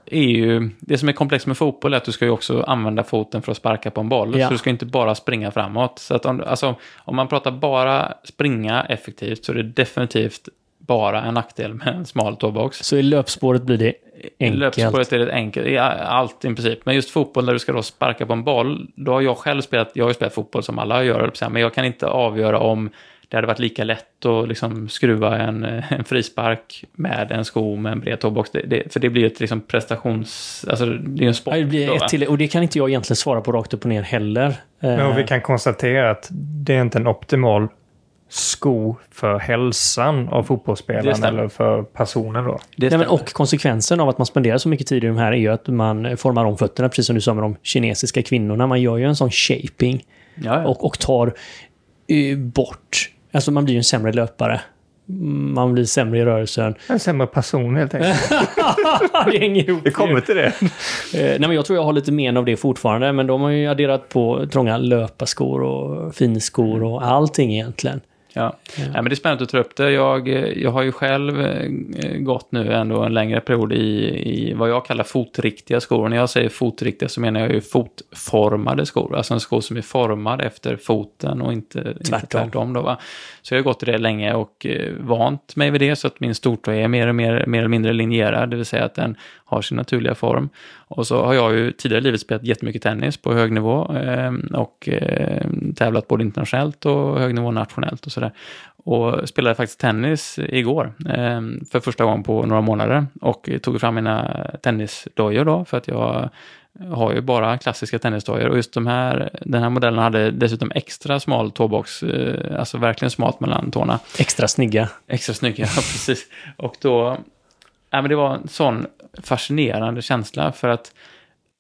A: är ju, det som är komplext med fotboll är att du ska ju också använda foten för att sparka på en boll. Ja. Så du ska inte bara springa framåt. Så att om, alltså, om man pratar bara springa effektivt så är det definitivt bara en nackdel med en smal tåbox.
C: Så i löpspåret blir det enkelt? I
A: löpspåret är det enkelt, allt i princip. Men just fotboll där du ska då sparka på en boll, då har jag själv spelat, jag har ju spelat fotboll som alla gör, men jag kan inte avgöra om det hade varit lika lätt att liksom skruva en, en frispark med en sko med en bred tåbox. Det, det, för det blir ett liksom prestations... Alltså det är en sport.
C: det blir ett till, och det kan inte jag egentligen svara på rakt upp och ner heller.
B: Men vi kan konstatera att det är inte en optimal sko för hälsan av fotbollsspelaren eller för personen då.
C: Nej, men och konsekvensen av att man spenderar så mycket tid i de här är ju att man formar om fötterna, precis som du sa med de kinesiska kvinnorna. Man gör ju en sån shaping ja, ja. Och, och tar uh, bort Alltså man blir ju en sämre löpare. Man blir sämre i rörelsen.
B: En sämre person helt enkelt.
C: det hänger ihop.
B: Vi kommer till det. Eh,
C: nej, men jag tror jag har lite men av det fortfarande. Men de har ju adderat på trånga löparskor och finskor och allting egentligen.
A: Ja. ja. men det är spännande att ta upp det. Jag, jag har ju själv eh, gått nu ändå en längre period i, i vad jag kallar fotriktiga skor. När jag säger fotriktiga så menar jag ju fotformade skor. Alltså en sko som är formad efter foten och inte tvärtom. Inte tvärtom då, va? Så jag har gått i det länge och eh, vant mig vid det så att min stortå är mer och mer, mer eller mindre linjerad, det vill säga att den har sin naturliga form. Och så har jag ju tidigare i livet spelat jättemycket tennis på hög nivå eh, och eh, tävlat både internationellt och hög nivå nationellt och sådär. Och spelade faktiskt tennis igår eh, för första gången på några månader och tog fram mina tennisdojor då för att jag har ju bara klassiska tennisdojor och just de här, den här modellen hade dessutom extra smal tåbox, alltså verkligen smalt mellan tårna.
C: Extra snygga.
A: Extra snygga, precis. Och då, ja men det var en sån fascinerande känsla för att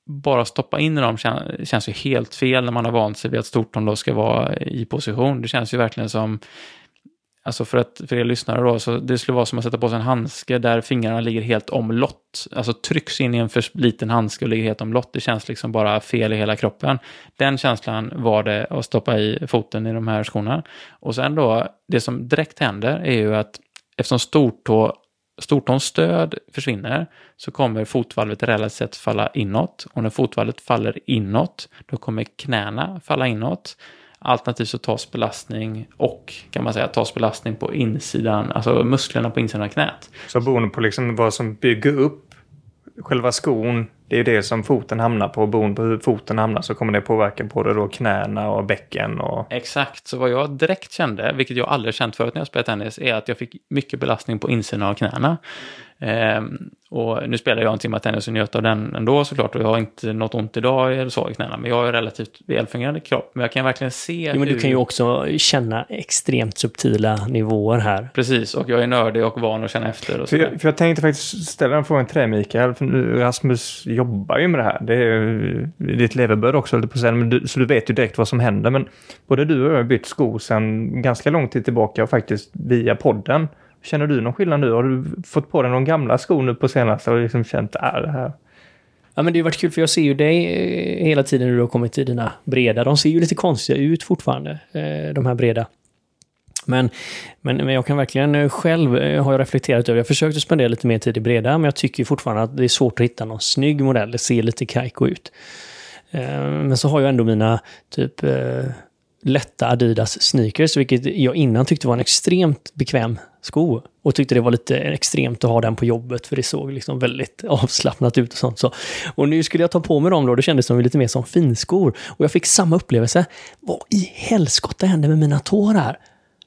A: bara stoppa in i dem känns ju helt fel när man har vant sig vid att stortån då ska vara i position. Det känns ju verkligen som Alltså för, att, för er lyssnare då, så det skulle vara som att sätta på sig en handske där fingrarna ligger helt omlott. Alltså trycks in i en för liten handske och ligger helt omlott. Det känns liksom bara fel i hela kroppen. Den känslan var det att stoppa i foten i de här skorna. Och sen då, det som direkt händer är ju att eftersom stortå stortåns stöd försvinner så kommer fotvalvet relativt sett falla inåt. Och när fotvalvet faller inåt, då kommer knäna falla inåt. Alternativt så tas belastning och kan man säga tas belastning på insidan, alltså musklerna på insidan av knät.
B: Så beroende på liksom vad som bygger upp själva skon det är ju det som foten hamnar på. Beroende på hur foten hamnar så kommer det påverka både då knäna och bäcken. Och...
A: Exakt, så vad jag direkt kände, vilket jag aldrig känt förut när jag spelat tennis, är att jag fick mycket belastning på insidan av knäna. Ehm, och nu spelar jag en timme tennis och njöt av den ändå såklart och jag har inte något ont idag eller så i knäna. Men jag har relativt välfungerande kropp. Men jag kan verkligen se
C: jo, men
A: hur...
C: Du kan ju också känna extremt subtila nivåer här.
A: Precis, och jag är nördig och van att känna efter. Och
B: för, jag, för jag tänkte faktiskt ställa en fråga till dig Mikael. För nu, Rasmus jobbar ju med det här. Det är ditt levebröd också, på men du, så du vet ju direkt vad som händer. Men både du och jag har bytt skor sedan ganska lång tid tillbaka och faktiskt via podden. Känner du någon skillnad nu? Har du fått på dig någon gamla skor nu på senaste och liksom känt att äh, det här?
C: Ja, men det har varit kul för jag ser ju dig eh, hela tiden när du har kommit i dina breda. De ser ju lite konstiga ut fortfarande, eh, de här breda. Men, men, men jag kan verkligen eh, själv, eh, har jag reflekterat över, jag försökte spendera lite mer tid i breda, men jag tycker fortfarande att det är svårt att hitta någon snygg modell. Det ser lite kajko ut. Eh, men så har jag ändå mina typ lätta Adidas sneakers, vilket jag innan tyckte var en extremt bekväm sko. Och tyckte det var lite extremt att ha den på jobbet, för det såg liksom väldigt avslappnat ut och sånt. Så. Och nu skulle jag ta på mig dem då, det kändes som lite mer som finskor. Och jag fick samma upplevelse. Vad i helskotta hände med mina tår här?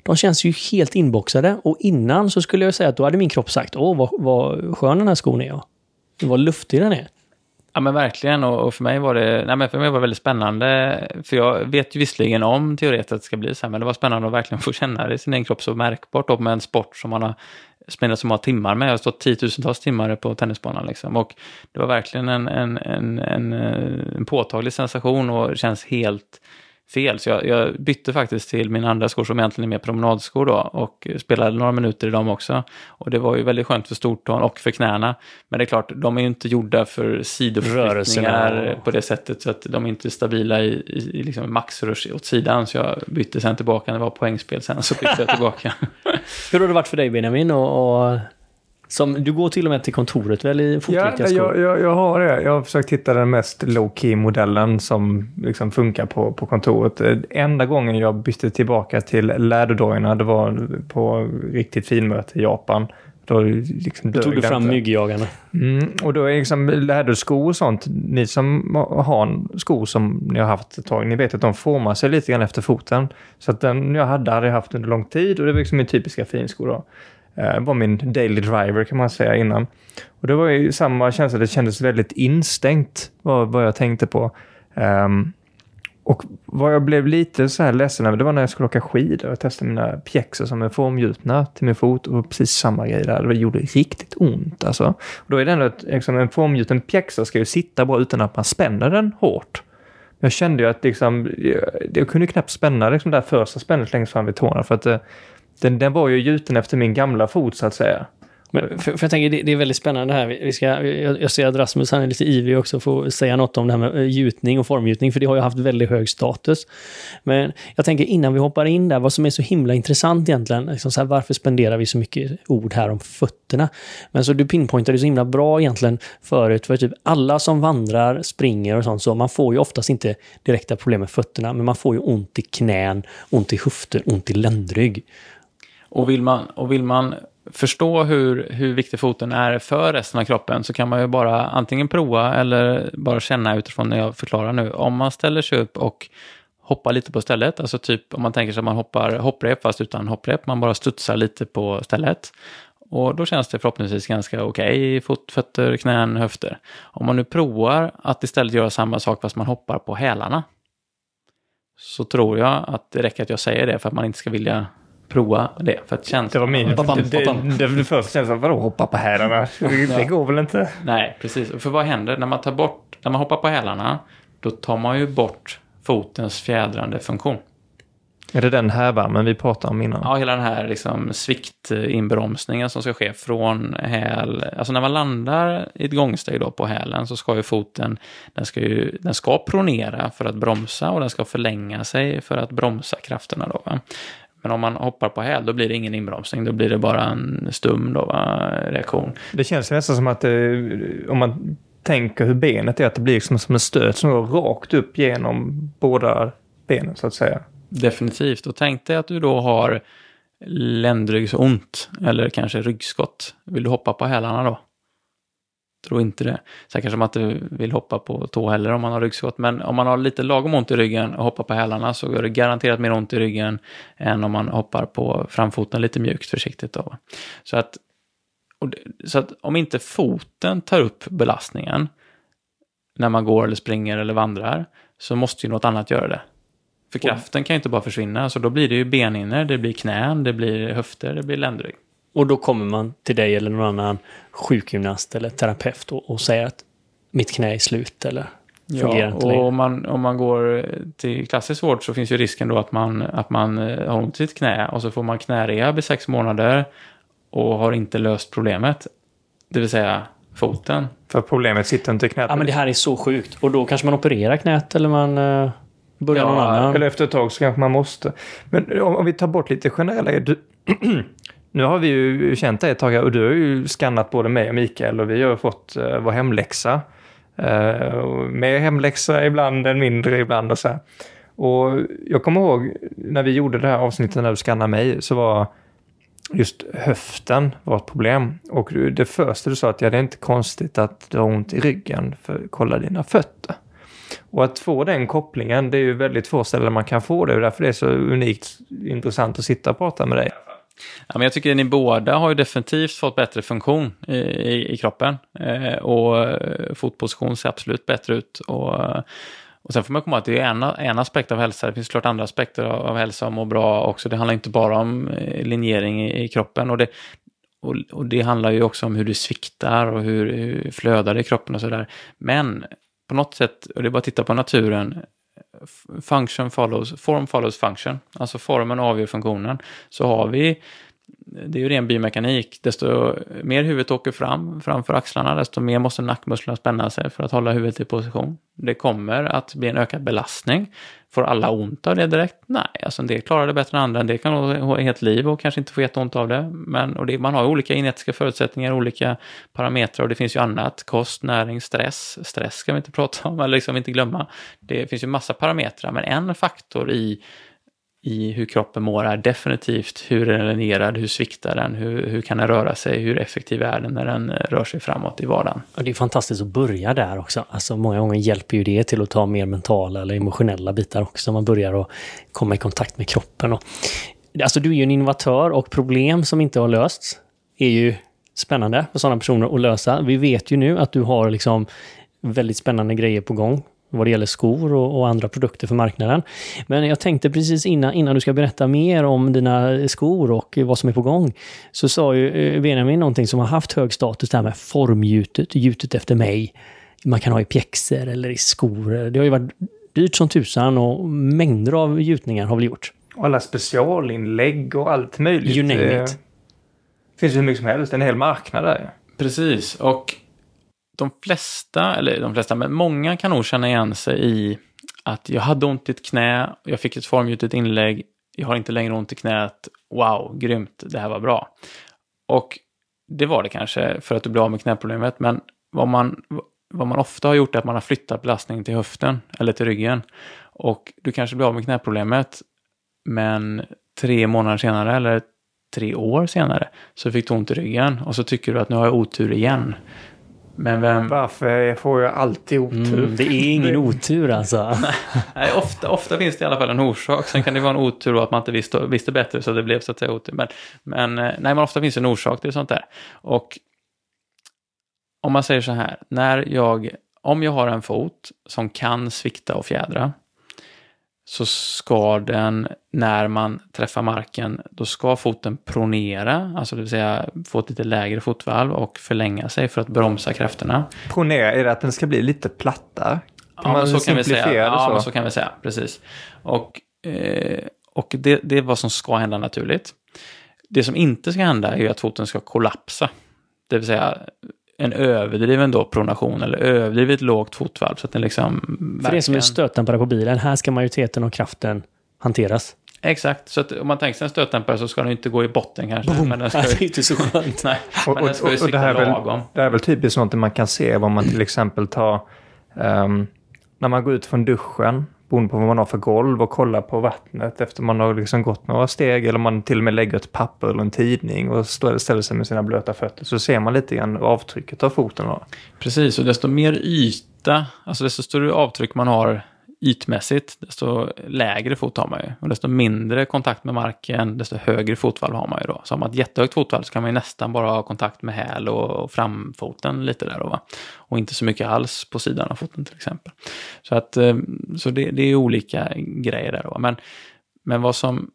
C: De känns ju helt inboxade. Och innan så skulle jag säga att då hade min kropp sagt, åh vad, vad skön den här skon är. Vad luftig den är.
A: Ja men verkligen och, för mig var det, nej men för mig var det väldigt spännande. För jag vet ju visserligen om teoretiskt att det ska bli så här, men det var spännande att verkligen få känna det i sin egen kropp så märkbart då med en sport som man har spenderat så många timmar med. Jag har stått tiotusentals timmar på tennisbanan liksom. Och det var verkligen en, en, en, en, eh, en påtaglig sensation och det känns helt fel. Så jag, jag, bytte faktiskt till mina andra skor som egentligen är mer promenadskor då och spelade några minuter i dem också. Och det var ju väldigt skönt för stortån och för knäna. Men det är klart, de är ju inte gjorda för sidoförflyttningar på det sättet så att de är inte stabila i, i, i liksom maxrush åt sidan. Så jag bytte sen tillbaka när det var poängspel sen så bytte jag tillbaka.
C: Hur har det varit för dig Benjamin och, och som, du går till och med till kontoret väl i
B: fotriktiga ja, jag, jag, jag, har det. Jag har försökt hitta den mest low-key modellen som liksom funkar på, på kontoret. Enda gången jag bytte tillbaka till läderdojorna, det var på riktigt finmöte i Japan.
C: Då, liksom då tog du fram myggjagarna.
B: Mm, och då är liksom läderskor och sånt, ni som har skor som ni har haft ett tag, ni vet att de formar sig lite grann efter foten. Så att den jag hade, hade jag haft under lång tid och det var liksom min typiska finskor då Eh, var min daily driver kan man säga innan. Och det var ju samma känsla, det kändes väldigt instängt vad, vad jag tänkte på. Um, och vad jag blev lite så här ledsen över, det var när jag skulle åka skidor och testa mina pjäxor som är formgjutna till min fot och precis samma grej där. Det gjorde riktigt ont alltså. Och då är det ändå att liksom, en formgjuten pjäxa ska ju sitta bra utan att man spänner den hårt. Jag kände ju att liksom, jag, jag kunde knappt spänna liksom, det där första spännet längst fram vid tårna för att eh, den, den var ju gjuten efter min gamla fot så att säga.
C: Men, för, för jag tänker, det, det, är väldigt spännande här. Vi ska, jag, jag ser att Rasmus han är lite ivrig också för att säga något om det här med eh, gjutning och formgjutning, för det har ju haft väldigt hög status. Men jag tänker innan vi hoppar in där, vad som är så himla intressant egentligen, liksom så här, varför spenderar vi så mycket ord här om fötterna? Men så du pinpointade så himla bra egentligen förut, för typ alla som vandrar, springer och sånt, så man får ju oftast inte direkta problem med fötterna, men man får ju ont i knän, ont i höfter, ont i ländrygg.
A: Och vill man, och vill man förstå hur, hur viktig foten är för resten av kroppen så kan man ju bara antingen prova eller bara känna utifrån när jag förklarar nu. Om man ställer sig upp och hoppar lite på stället, alltså typ om man tänker sig att man hoppar hopprep fast utan hopprep, man bara studsar lite på stället. Och då känns det förhoppningsvis ganska okej okay i fot, fötter, knän, höfter. Om man nu provar att istället göra samma sak fast man hoppar på hälarna, så tror jag att det räcker att jag säger det för att man inte ska vilja prova det. För att känns...
B: Det var min... Bam, bam, bam, det, det, det första känslan, vadå hoppa på hälarna? Det går väl inte?
A: Nej, precis. För vad händer när man tar bort, när man hoppar på hälarna? Då tar man ju bort fotens fjädrande funktion.
B: Är det den hävarmen vi pratade om innan?
A: Ja, hela den här liksom sviktinbromsningen som ska ske från häl. Alltså när man landar i ett gångsteg då på hälen så ska ju foten, den ska ju, den ska pronera för att bromsa och den ska förlänga sig för att bromsa krafterna då. Va? Men om man hoppar på häl då blir det ingen inbromsning, då blir det bara en stum då, reaktion.
B: Det känns nästan som att eh, om man tänker hur benet är, att det blir liksom som en stöt som går rakt upp genom båda benen så att säga.
A: Definitivt, och tänk dig att du då har ländryggsont eller kanske ryggskott. Vill du hoppa på hälarna då? Tror inte det. Sen kanske man inte vill hoppa på tå heller om man har ryggskott, men om man har lite lagom ont i ryggen och hoppar på hälarna så gör det garanterat mer ont i ryggen än om man hoppar på framfoten lite mjukt försiktigt. Då. Så, att, det, så att om inte foten tar upp belastningen när man går eller springer eller vandrar så måste ju något annat göra det. För kraften kan ju inte bara försvinna, så då blir det ju benhinnor, det blir knän, det blir höfter, det blir ländrygg.
C: Och då kommer man till dig eller någon annan sjukgymnast eller terapeut och, och säger att mitt knä är slut eller fungerar
A: ja,
C: inte
A: och
C: längre.
A: om man, om man går till klassisk vård så finns ju risken då att man, att man eh, har ont i sitt knä och så får man knärehab i sex månader och har inte löst problemet. Det vill säga foten.
B: För problemet sitter inte i knät.
C: Ja, men det här är så sjukt. Och då kanske man opererar knät eller man uh, börjar
B: Ja,
C: någon annan.
B: Eller efter ett tag så kanske man måste. Men om, om vi tar bort lite generella... Du, nu har vi ju känt dig ett tag och du har ju skannat både mig och Mikael och vi har fått uh, vår hemläxa. Uh, mer hemläxa ibland än mindre ibland och så här. Och jag kommer ihåg när vi gjorde det här avsnittet när du skannade mig så var just höften var ett problem. Och det första du sa att ja, det är inte konstigt att du har ont i ryggen för kolla dina fötter. Och att få den kopplingen, det är ju väldigt få ställen man kan få det. Och därför det är så unikt intressant att sitta och prata med dig.
A: Ja, men jag tycker att ni båda har ju definitivt fått bättre funktion i, i, i kroppen. Eh, och eh, fotposition ser absolut bättre ut. Och, eh, och sen får man komma ihåg att det är en, en aspekt av hälsa. Det finns klart andra aspekter av, av hälsa och må bra också. Det handlar inte bara om eh, linjering i, i kroppen. Och det, och, och det handlar ju också om hur du sviktar och hur, hur flödar det i kroppen och sådär. Men på något sätt, och det är bara att titta på naturen, function follows, form follows function. Alltså formen avgör funktionen. Så har vi, det är ju ren biomekanik, desto mer huvudet åker fram framför axlarna, desto mer måste nackmusklerna spänna sig för att hålla huvudet i position. Det kommer att bli en ökad belastning. Får alla ont av det direkt? Nej, alltså en del klarar det bättre än andra. En del kan ha ett helt liv och kanske inte få jätteont av det. Men och det, man har ju olika genetiska förutsättningar, olika parametrar och det finns ju annat. Kost, näring, stress. Stress ska vi inte prata om, eller liksom inte glömma. Det finns ju massa parametrar, men en faktor i i hur kroppen mår är definitivt hur är den linjerad, hur sviktar den, hur, hur kan den röra sig, hur effektiv är den när den eh, rör sig framåt i vardagen.
C: Och det är fantastiskt att börja där också. Alltså många gånger hjälper ju det till att ta mer mentala eller emotionella bitar också. Man börjar att komma i kontakt med kroppen. Och, alltså du är ju en innovatör och problem som inte har lösts är ju spännande för sådana personer att lösa. Vi vet ju nu att du har liksom väldigt spännande grejer på gång vad det gäller skor och, och andra produkter för marknaden. Men jag tänkte precis innan, innan du ska berätta mer om dina skor och vad som är på gång, så sa ju eh, Benjamin någonting som har haft hög status, det här med formgjutet, gjutet efter mig. Man kan ha i pjäxor eller i skor. Det har ju varit dyrt som tusan och mängder av gjutningar har väl gjort.
B: Och alla specialinlägg och allt möjligt.
C: You name
B: Eh,
C: it.
B: finns hur mycket som helst, en hel marknad där.
A: Precis, och de flesta, eller de flesta, men många kan nog känna igen sig i att jag hade ont i ett knä, jag fick ett formgjutet inlägg, jag har inte längre ont i knät, wow, grymt, det här var bra. Och det var det kanske för att du blev av med knäproblemet, men vad man, vad man ofta har gjort är att man har flyttat belastningen till höften eller till ryggen. Och du kanske blir av med knäproblemet, men tre månader senare eller tre år senare så fick du ont i ryggen och så tycker du att nu har jag otur igen. Men vem...
B: Varför får jag alltid otur?
C: Mm, det är ingen otur alltså.
A: Nej, ofta, ofta finns det i alla fall en orsak. Sen kan det vara en otur och att man inte visste, visste bättre så det blev så att säga otur. Men, men, eh, nej, men ofta finns det en orsak till sånt där. Och om man säger så här, när jag, om jag har en fot som kan svikta och fjädra så ska den, när man träffar marken, då ska foten pronera, alltså det vill säga få ett lite lägre fotvalv och förlänga sig för att bromsa krafterna.
B: Ponera är det att den ska bli lite plattare.
A: Ja, men så kan vi säga. Ja,
B: så?
A: men så kan vi säga. Precis. Och, eh, och det, det är vad som ska hända naturligt. Det som inte ska hända är att foten ska kollapsa. Det vill säga en överdriven då pronation eller överdrivet lågt fotvalv. Så att den liksom...
C: För det som är stötdämpare på bilen, här ska majoriteten av kraften hanteras.
A: Exakt, så att om man tänker sig en stötdämpare så ska den inte gå i botten kanske. Men den ska
C: det är
A: ju...
C: inte så skönt.
A: Nej,
B: Och,
A: men den ska ju
B: och, och det, här är väl, det här är väl typiskt sånt man kan se om man till exempel tar... ehm, när man går ut från duschen beroende på vad man har för golv och kolla på vattnet efter man har liksom gått några steg eller man till och med lägger ett papper eller en tidning och ställer sig med sina blöta fötter så ser man lite grann avtrycket av foten.
A: Precis, och desto mer yta, alltså desto större avtryck man har ytmässigt, desto lägre fot har man ju. Och desto mindre kontakt med marken, desto högre fotvalv har man ju då. Så har man ett jättehögt fotvalv så kan man ju nästan bara ha kontakt med häl och framfoten lite där då, va? Och inte så mycket alls på sidan av foten till exempel. Så, att, eh, så det, det är olika grejer där då. Men, men vad som...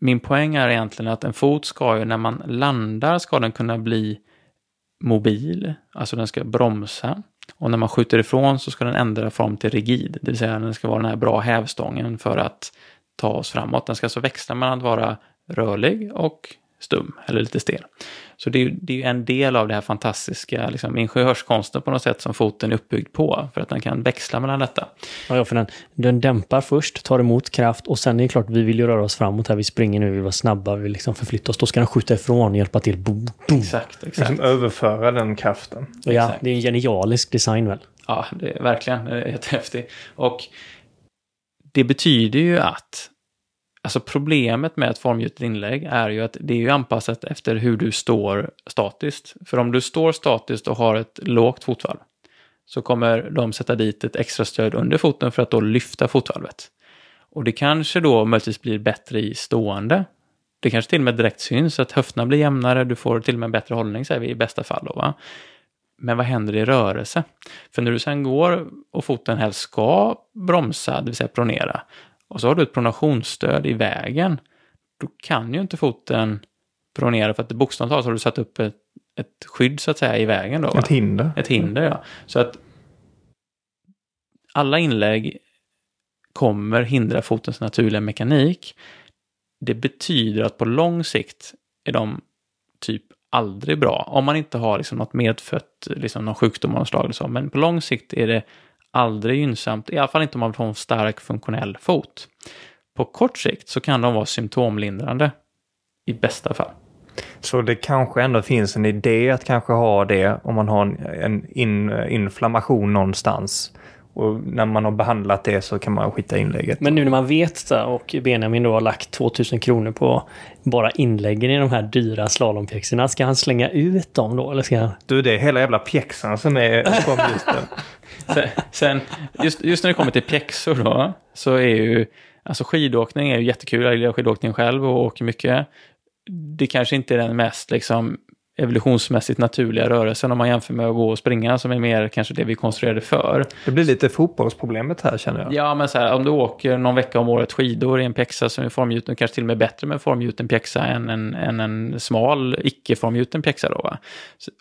A: Min poäng är egentligen att en fot ska ju, när man landar, ska den kunna bli mobil, alltså den ska bromsa. Och när man skjuter ifrån så ska den ändra form till rigid, det vill säga den ska vara den här bra hävstången för att ta oss framåt. Den ska alltså växla mellan att vara rörlig och stum, eller lite stel. Så det är ju det är ju en del av det här fantastiska liksom, ingenjörskonsten på något sätt som foten är uppbyggd på, för att den kan växla mellan detta.
C: Ja, ja, för den, den dämpar först, tar emot kraft och sen är det klart, vi vill ju röra oss framåt här. Vi springer nu, vi vill vara snabba, vi vill liksom förflytta oss. Då ska den skjuta ifrån, hjälpa till. Boom, boom.
A: Exakt, exakt.
B: Liksom överföra den kraften.
C: Och ja,
A: Exakt.
C: det är en genialisk design väl?
A: Ja, det är verkligen det är jättehäftigt. Och det betyder ju att Alltså problemet med ett formgjutet inlägg är ju att det är ju anpassat efter hur du står statiskt. För om du står statiskt och har ett lågt fotvalv så kommer de sätta dit ett extra stöd under foten för att då lyfta fotvalvet. Och det kanske då möjligtvis blir bättre i stående. Det kanske till och med direkt syns att höfterna blir jämnare, du får till och med en bättre hållning säger vi i bästa fall. Då, va? Men vad händer i rörelse? För när du sen går och foten helst ska bromsa, det vill säga pronera, och så har du ett pronationsstöd i vägen, då kan ju inte foten pronera för att bokstavligt talat har du satt upp ett, ett skydd så att säga i vägen. Då, va?
B: Ett hinder.
A: Ett hinder, ja. Så att alla inlägg kommer hindra fotens naturliga mekanik. Det betyder att på lång sikt är de typ aldrig bra. Om man inte har liksom något medfött, liksom någon sjukdom av något slag. Men på lång sikt är det aldrig gynnsamt, i alla fall inte om man vill ha en stark funktionell fot. På kort sikt så kan de vara symptomlindrande. I bästa fall.
B: Så det kanske ändå finns en idé att kanske ha det om man har en, en in, inflammation någonstans. Och när man har behandlat det så kan man skita inlägget.
C: Men nu när man vet det och Benjamin då har lagt 2000 kronor på bara inläggen i de här dyra slalompjäxorna, ska han slänga ut dem då? Eller ska han...
B: Du, det är hela jävla pjäxan som är formgjutet.
A: Sen, sen just, just när det kommer till pjäxor då, så är ju, alltså skidåkning är ju jättekul, jag gillar skidåkning själv och åker mycket. Det kanske inte är den mest liksom evolutionsmässigt naturliga rörelsen om man jämför med att gå och springa som är mer kanske det vi konstruerade för.
B: Det blir lite fotbollsproblemet här känner jag.
A: Ja, men så här, om du åker någon vecka om året skidor i en pjäxa som är formgjuten, kanske till och med bättre med en formgjuten pjäxa än en, än en smal, icke-formgjuten pjäxa då va.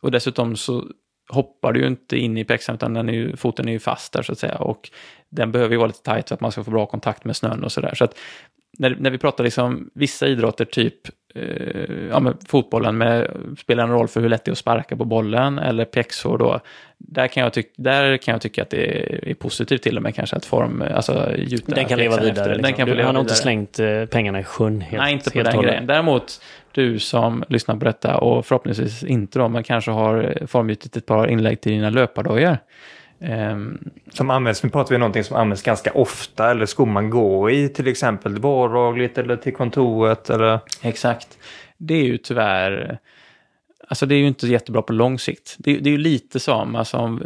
A: Och dessutom så hoppar du ju inte in i pjäxan utan den är ju, foten är ju fast där så att säga och den behöver ju vara lite tajt för att man ska få bra kontakt med snön och sådär. Så att när, när vi pratar liksom vissa idrotter, typ eh, ja, men fotbollen, med, spelar en roll för hur lätt det är att sparka på bollen, eller pjäxor då, där kan, jag tyck, där kan jag tycka att det är positivt till och med kanske att form, alltså gjuta
C: Den kan leva vidare.
A: efter. Den
C: Liksom.
A: kan få
C: Du,
A: leva
C: han har inte
A: vidare.
C: slängt eh, pengarna i sjön helt
A: Nej, inte på den
C: hållet.
A: grejen. Däremot, du som lyssnar på detta och förhoppningsvis inte då, men kanske har formgjutit ett par inlägg till dina löpardojor. Ehm,
B: Som används, nu pratar vi om någonting som används ganska ofta eller skor man går i till exempel vardagligt eller till kontoret eller...
A: Exakt. Det är ju tyvärr... Alltså det är ju inte jättebra på lång sikt. Det, det är ju lite som, alltså om,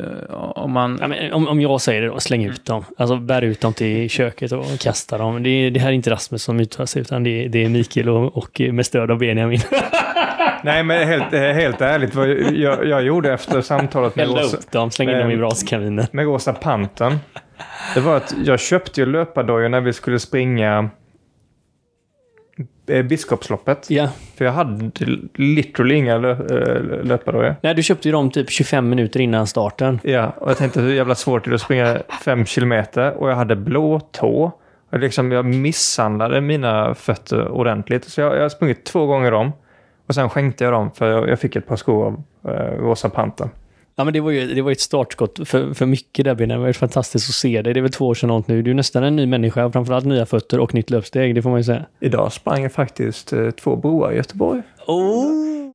A: om man...
C: Ja, men om, om jag säger det då, släng ut dem. Alltså bär ut dem till köket och kasta dem. Det, är- det här är inte Rasmus som uttalar sig, utan det, är- det är Mikael och, och med stöd av Benjamin.
B: Nej men helt, eh, helt ärligt, vad jag, jag gjorde efter samtalet med
C: Elda
B: Rosa,
C: upp dem, släng in dem i
B: Eh,
C: braskaminen.
B: med Rosa Panten. Det var att jag köpte ju löpardojor när vi skulle springa eh, Biskopsloppet.
C: Ja.
B: För jag hade literally inga lö, löpardojor.
C: Nej, du köpte ju dem typ 25 minuter innan starten.
B: Ja, och jag tänkte hur jävla svårt det är att springa fem kilometer och jag hade blå tå. Och liksom, jag misshandlade mina fötter ordentligt. Så jag, jag har sprungit två gånger dem. Och sen skänkte jag dem för jag, fick ett par skor av eh, Rosa Panten.
C: Ja, men det var ju det var ett startskott för, för mycket där, Benjamin. Det var fantastiskt att se dig. Det är väl två år sedan något nu. Du är nästan en ny människa, framförallt nya fötter och nytt löpsteg, det får man ju säga.
B: Idag sprang jag faktiskt eh, två broar i Göteborg.
C: Oh!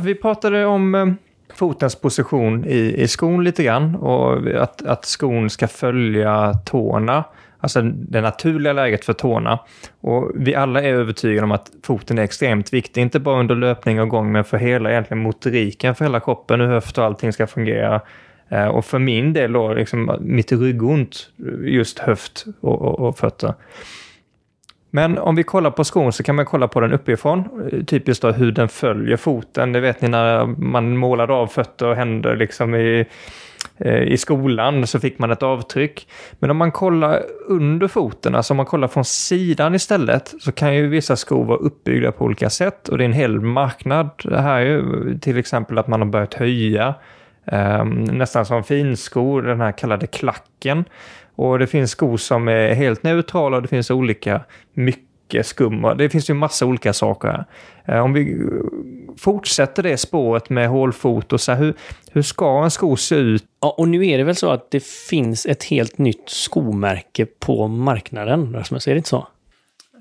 B: Vi pratade om eh, fotens position i, i skon lite grann och att, att skon ska följa tårna. Alltså det naturliga läget för tårna. Och vi alla är övertygade om att foten är extremt viktig, inte bara under löpning och gång, men för hela egentligen motoriken för hela kroppen, hur höft och allting ska fungera. Eh, och för min del då, liksom mitt ryggont, just höft och, och, och fötter. Men om vi kollar på skon så kan man kolla på den uppifrån. Eh, typiskt då hur den följer foten. Det vet ni när man målade av fötter och händer liksom i, Eh, i skolan så fick man ett avtryck. Men om man kollar under foten, alltså om man kollar från sidan istället, så kan ju vissa skor vara uppbyggda på olika sätt och det är en hel marknad. Det här är ju till exempel att man har börjat höja Um, nästan som finskor, den här kallade klacken. Och det finns skor som är helt neutrala och det finns olika mycket skum. Det finns ju massa olika saker här. Om vi fortsätter det spåret med hålfot och så här, hur, hur ska en sko se ut?
C: Ja, och nu är det väl så att det finns ett helt nytt skomärke på marknaden, Rasmus, är det inte så?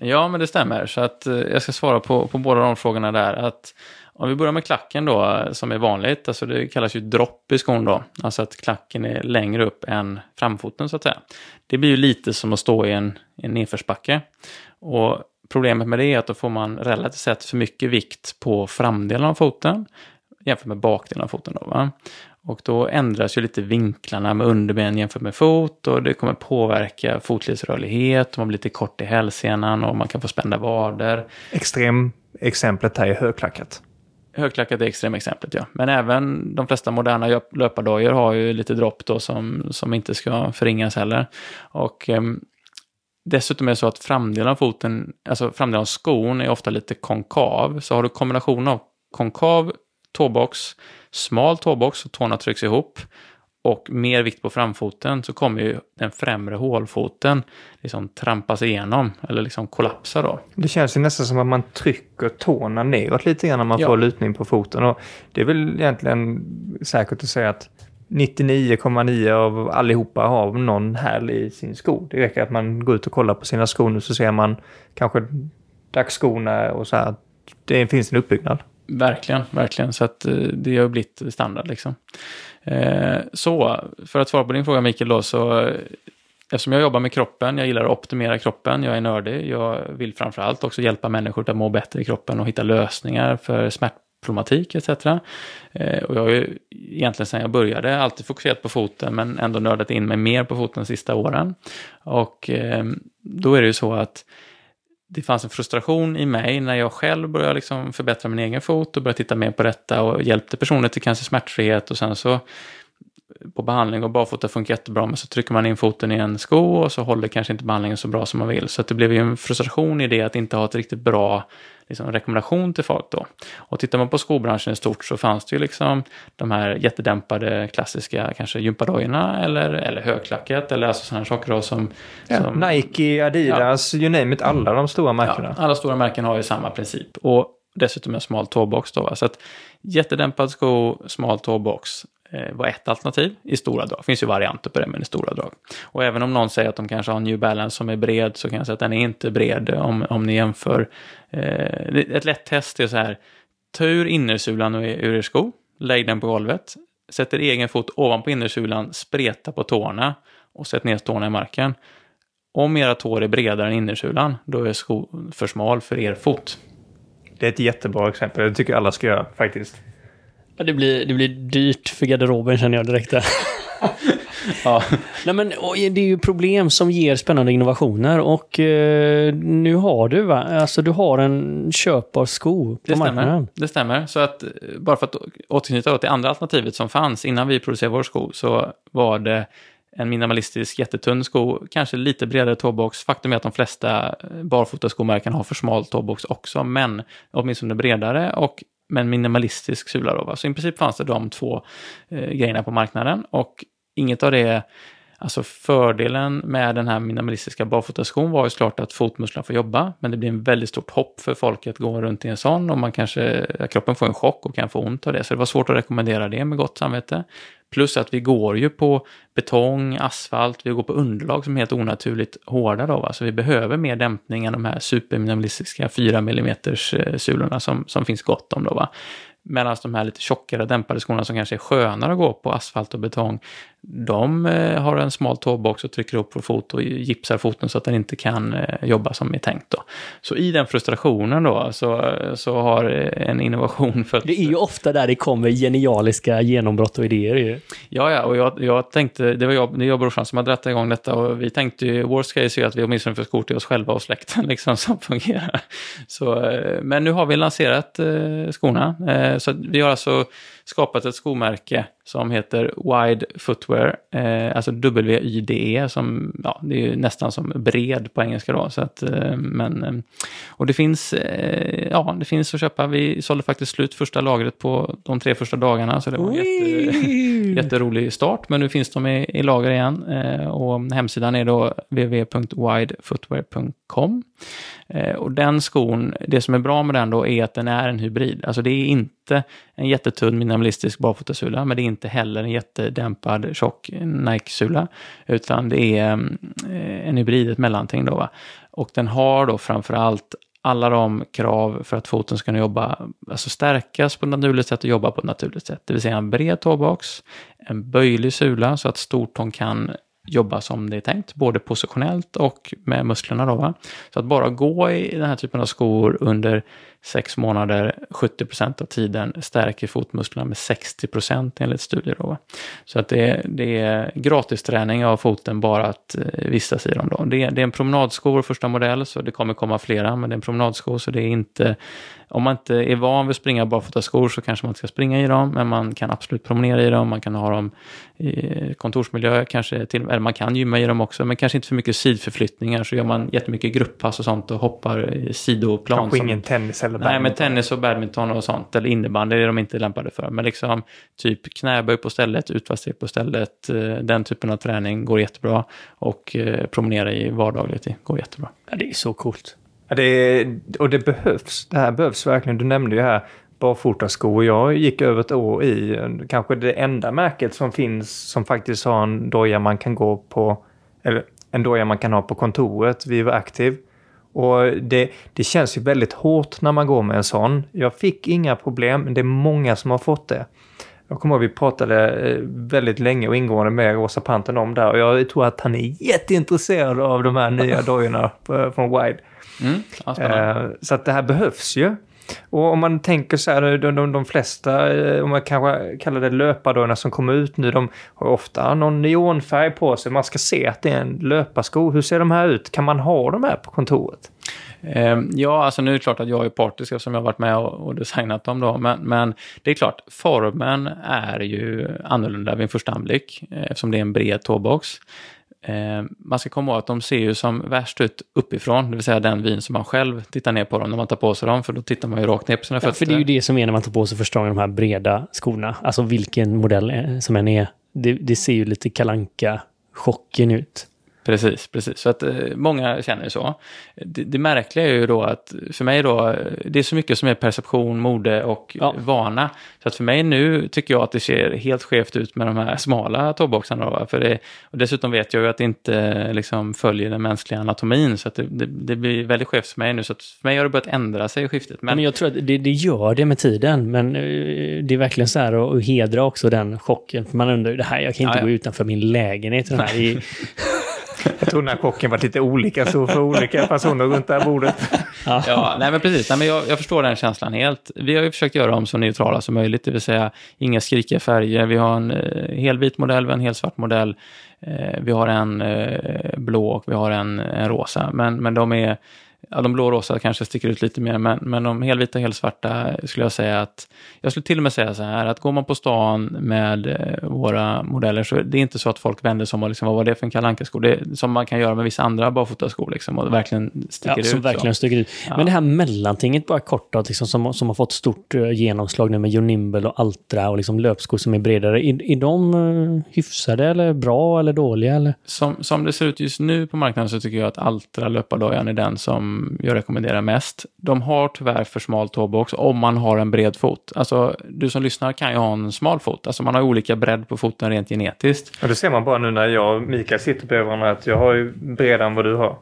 A: Ja, men det stämmer. Så att eh, jag ska svara på, på båda de frågorna där. Att om vi börjar med klacken då, som är vanligt, alltså det kallas ju dropp i skon då. Alltså att klacken är längre upp än framfoten så att säga. Det blir ju lite som att stå i en, en nedförsbacke. Och problemet med det är att då får man relativt sett för mycket vikt på framdelen av foten jämfört med bakdelen av foten. Då, va? Och då ändras ju lite vinklarna med underben jämfört med fot och det kommer påverka fotledsrörlighet, man blir lite kort i hälsenan och man kan få spända vader.
B: Extrem exemplet här är högklackat.
A: Högklackat är extremexemplet, ja. Men även de flesta moderna löpardojor har ju lite dropp då som, som inte ska förringas heller. Och eh, dessutom är det så att framdelen av foten, alltså framdelen av skon är ofta lite konkav. Så har du kombination av konkav tåbox, smal tåbox och tårna trycks ihop och mer vikt på framfoten så kommer ju den främre hålfoten liksom trampas igenom eller liksom kollapsa då.
B: Det känns ju nästan som att man trycker tårna neråt lite grann när man ja. får lutning på foten och det är väl egentligen säkert att säga att 99,9 av allihopa har någon häl i sin sko. Det räcker att man går ut och kollar på sina skor nu så ser man kanske dagsskorna och så här. Det finns en uppbyggnad.
A: Verkligen, verkligen. Så att eh, det har blivit standard liksom. Eh, så, för att svara på din fråga Mikael då, så eh, eftersom jag jobbar med kroppen, jag gillar att optimera kroppen, jag är nördig, jag vill framförallt också hjälpa människor att må bättre i kroppen och hitta lösningar för smärtproblematik etc. Och jag har ju egentligen sedan jag började alltid fokuserat på foten men ändå nördat in mig mer på foten de sista åren. Och då är det ju så att det fanns en frustration i mig när jag själv började liksom förbättra min egen fot och började titta mer på detta och hjälpte personer till kanske smärtfrihet och sen så på behandling och barfota funkar jättebra men så trycker man in foten i en sko och så håller kanske inte behandlingen så bra som man vill. Så det blev ju en frustration i det att inte ha ett riktigt bra liksom, rekommendation till folk då. Och tittar man på skobranschen i stort så fanns det ju liksom de här jättedämpade klassiska kanske gympadojorna eller, eller högklackat eller alltså sådana saker då som,
B: ja,
A: som
B: Nike, Adidas, ja. you name it, alla de stora märkena.
A: Ja, alla stora märken har ju samma princip. Och dessutom en smal tåbox då. Så att jättedämpad sko, smal tåbox Eh, var ett alternativ i stora drag. Det finns ju varianter på det, men i stora drag. Och även om någon säger att de kanske har en New Balance som är bred så kan jag säga att den är inte bred eh, om, om ni jämför. Eh, ett lätt test är så här, ta ur innersulan ur er sko, lägg den på golvet, sätt er egen fot ovanpå innersulan, spreta på tårna och sätt ner tårna i marken. Om era tår är bredare än innersulan, då är skon för smal för er fot.
B: Det är ett jättebra exempel. Det tycker jag alla ska göra faktiskt.
C: Det, blir, det blir dyrt för garderoben känner jag direkt. ja. Nej, men, det är ju problem som ger spännande innovationer och eh, nu har du va? Alltså du har en köpbar sko på
A: det
C: marknaden.
A: Stämmer. Det stämmer. Så att bara för att återknyta till andra alternativet som fanns innan vi producerade vår sko så var det en minimalistisk jättetunn sko, kanske lite bredare tåbox. Faktum är att de flesta barfotaskomärken har för smal tåbox också, men åtminstone bredare och men minimalistisk sula. Då, va? Så i princip fanns det de två eh, grejerna på marknaden och inget av det Alltså fördelen med den här minimalistiska barfotaskon var ju såklart att fotmusklerna får jobba, men det blir en väldigt stort hopp för folk att gå runt i en sån och man kanske, kroppen får en chock och kan få ont av det. Så det var svårt att rekommendera det med gott samvete. Plus att vi går ju på betong, asfalt, vi går på underlag som är helt onaturligt hårda då. Va? Så vi behöver mer dämpning än de här superminimalistiska 4 mm eh, sulorna som, som finns gott om då. Va? Medan de här lite tjockare dämpade skorna som kanske är skönare att gå på asfalt och betong, de eh, har en smal tåbox och trycker upp på fot och gipsar foten så att den inte kan eh, jobba som är tänkt. Då. Så i den frustrationen då så, så har en innovation fötts.
C: Det är ju ofta där det kommer genialiska genombrott och idéer ju.
A: Ja, ja, och jag, jag tänkte, det var jag, det är jag och brorsan som hade dragit igång detta och vi tänkte ju, worst case är att vi åtminstone får skor till oss själva och släkten liksom som fungerar. Så, eh, men nu har vi lanserat eh, skorna, eh, så vi har alltså skapat ett skomärke som heter Wide Footwear, eh, alltså W-Y-D-E, som, ja, det är ju nästan som bred på engelska då. Så att, eh, men, eh, och det finns, eh, ja, det finns att köpa. Vi sålde faktiskt slut första lagret på de tre första dagarna, så det var en jätte, jätterolig start. Men nu finns de i, i lager igen eh, och hemsidan är då www.widefootwear.com. Eh, och den skon, det som är bra med den då är att den är en hybrid. Alltså det är inte en jättetunn minimalistisk barfotasula, men det är inte heller en jättedämpad tjock Nike-sula, utan det är mm, eh, en hybrid, ett mellanting då. Va? Och den har då framför allt alla de krav för att foten ska kunna jobba, alltså stärkas på ett naturligt sätt och jobba på ett naturligt sätt. Det vill säga en bred tåbox, en böjlig sula så att stortån kan jobba som det är tänkt, både positionellt och med musklerna. Då, va? Så att bara gå i den här typen av skor under sex månader, 70 procent av tiden, stärker fotmusklerna med 60 procent enligt studier. Då? Så att det är, det är gratis träning av foten bara att eh, vistas i dem. Då. Det, är, det är en promenadsko, första modell, så det kommer komma flera, men det är en promenadsko, så det är inte om man inte är van vid att springa barfotaskor så kanske man inte ska springa i dem, men man kan absolut promenera i dem, man kan ha dem i kontorsmiljö, kanske till, eller man kan gymma i dem också, men kanske inte för mycket sidförflyttningar, så gör man jättemycket grupppass och sånt och hoppar i sidoplan.
B: Kanske ingen tennis eller
A: badminton. Nej, men tennis och badminton och sånt, eller innebandy är de inte lämpade för, men liksom typ knäböj på stället, utfallssteg på stället, eh, den typen av träning går jättebra och eh, promenera i vardagligt går jättebra.
C: Ja, det är så coolt.
B: Ja, det, och det behövs. Det här behövs verkligen. Du nämnde ju här barfotaskor. Jag gick över ett år i kanske det enda märket som finns som faktiskt har en doja man kan gå på, eller en doja man kan ha på kontoret, Viva Active. Och det, det känns ju väldigt hårt när man går med en sån. Jag fick inga problem, men det är många som har fått det. Jag kommer ihåg att vi pratade eh, väldigt länge och ingående med Rosa Panten om det här och jag tror att han är jätteintresserad av de här nya dojorna från Wide.
A: Mm,
B: ja, så att det här behövs ju. Och om man tänker så här, de, de, de flesta, eh, om man kanske kallar det löpardörrarna som kommer ut nu, de har ofta någon neonfärg på sig. Man ska se att det är en löparsko. Hur ser de här ut? Kan man ha de här på kontoret?
A: Eh, ja, alltså nu är det klart att jag är partisk eftersom jag har varit med och, designat dem då. Men, men, det är klart, formen är ju annorlunda vid en första anblick eh, eftersom det är en bred tåbox. Eh, man ska komma ihåg att de ser ju som värst ut uppifrån, det vill säga den vin som man själv tittar ner på dem när man tar på sig dem, för då tittar man ju rakt ner på sina ja, fötter.
C: För det är ju det som är när man tar på sig första gången de här breda skorna, alltså vilken modell som än är. Det, det ser ju lite kalanka chocken ut.
A: Precis, precis. Så att eh, många känner så. Det, det märkliga är ju då att för mig då, det är så mycket som är perception, mode och ja. vana. Så att för mig nu tycker jag att det ser helt skevt ut med de här smala tåboxarna. Då, för det, och dessutom vet jag ju att det inte liksom följer den mänskliga anatomin. Så att det, det, det blir väldigt skevt för mig nu. Så att för mig har det börjat ändra sig i skiftet.
C: Men, men jag tror att det, det gör det med tiden. Men eh, det är verkligen så här att hedra också den chocken. För man undrar, det här, jag kan inte ja, ja. gå utanför min lägenhet. Den här,
B: Jag tror den här chocken var lite olika så för olika personer runt det här bordet.
A: Ja, ja nej men precis. Nej, men jag, jag, förstår den känslan helt. Vi har ju försökt göra dem så neutrala som möjligt, det vill säga inga skrikiga färger. Vi har en eh, helvit modell, vi har en helsvart modell. Eh, vi har en eh, blå och vi har en, en rosa. Men, men de är ja, de blå-rosa kanske sticker ut lite mer, men, men de helvita och helsvarta skulle jag säga att, jag skulle till och med säga så här, att går man på stan med eh, våra modeller så det är inte så att folk vänder sig om och liksom, vad var det för en kalanka sko Det som man kan göra med vissa andra barfotaskor liksom, och verkligen sticker ja,
C: ut. Som verkligen sticker ut. Ja. Men det här mellantinget bara kort då, liksom, som, som har fått stort uh, genomslag nu med Unimble och Altra och liksom löpskor som är bredare. Är, är de uh, hyfsade eller bra eller dåliga? Eller?
A: Som, som det ser ut just nu på marknaden så tycker jag att Altra löpardojan är den som jag rekommenderar mest. De har tyvärr för smal tåbox om man har en bred fot. Alltså, du som lyssnar kan ju ha en smal fot. Alltså man har olika bredd på foten rent genetiskt.
B: Ja, det ser man bara nu när jag och Mikael sitter bredvid varandra att jag har ju bredare än vad du har.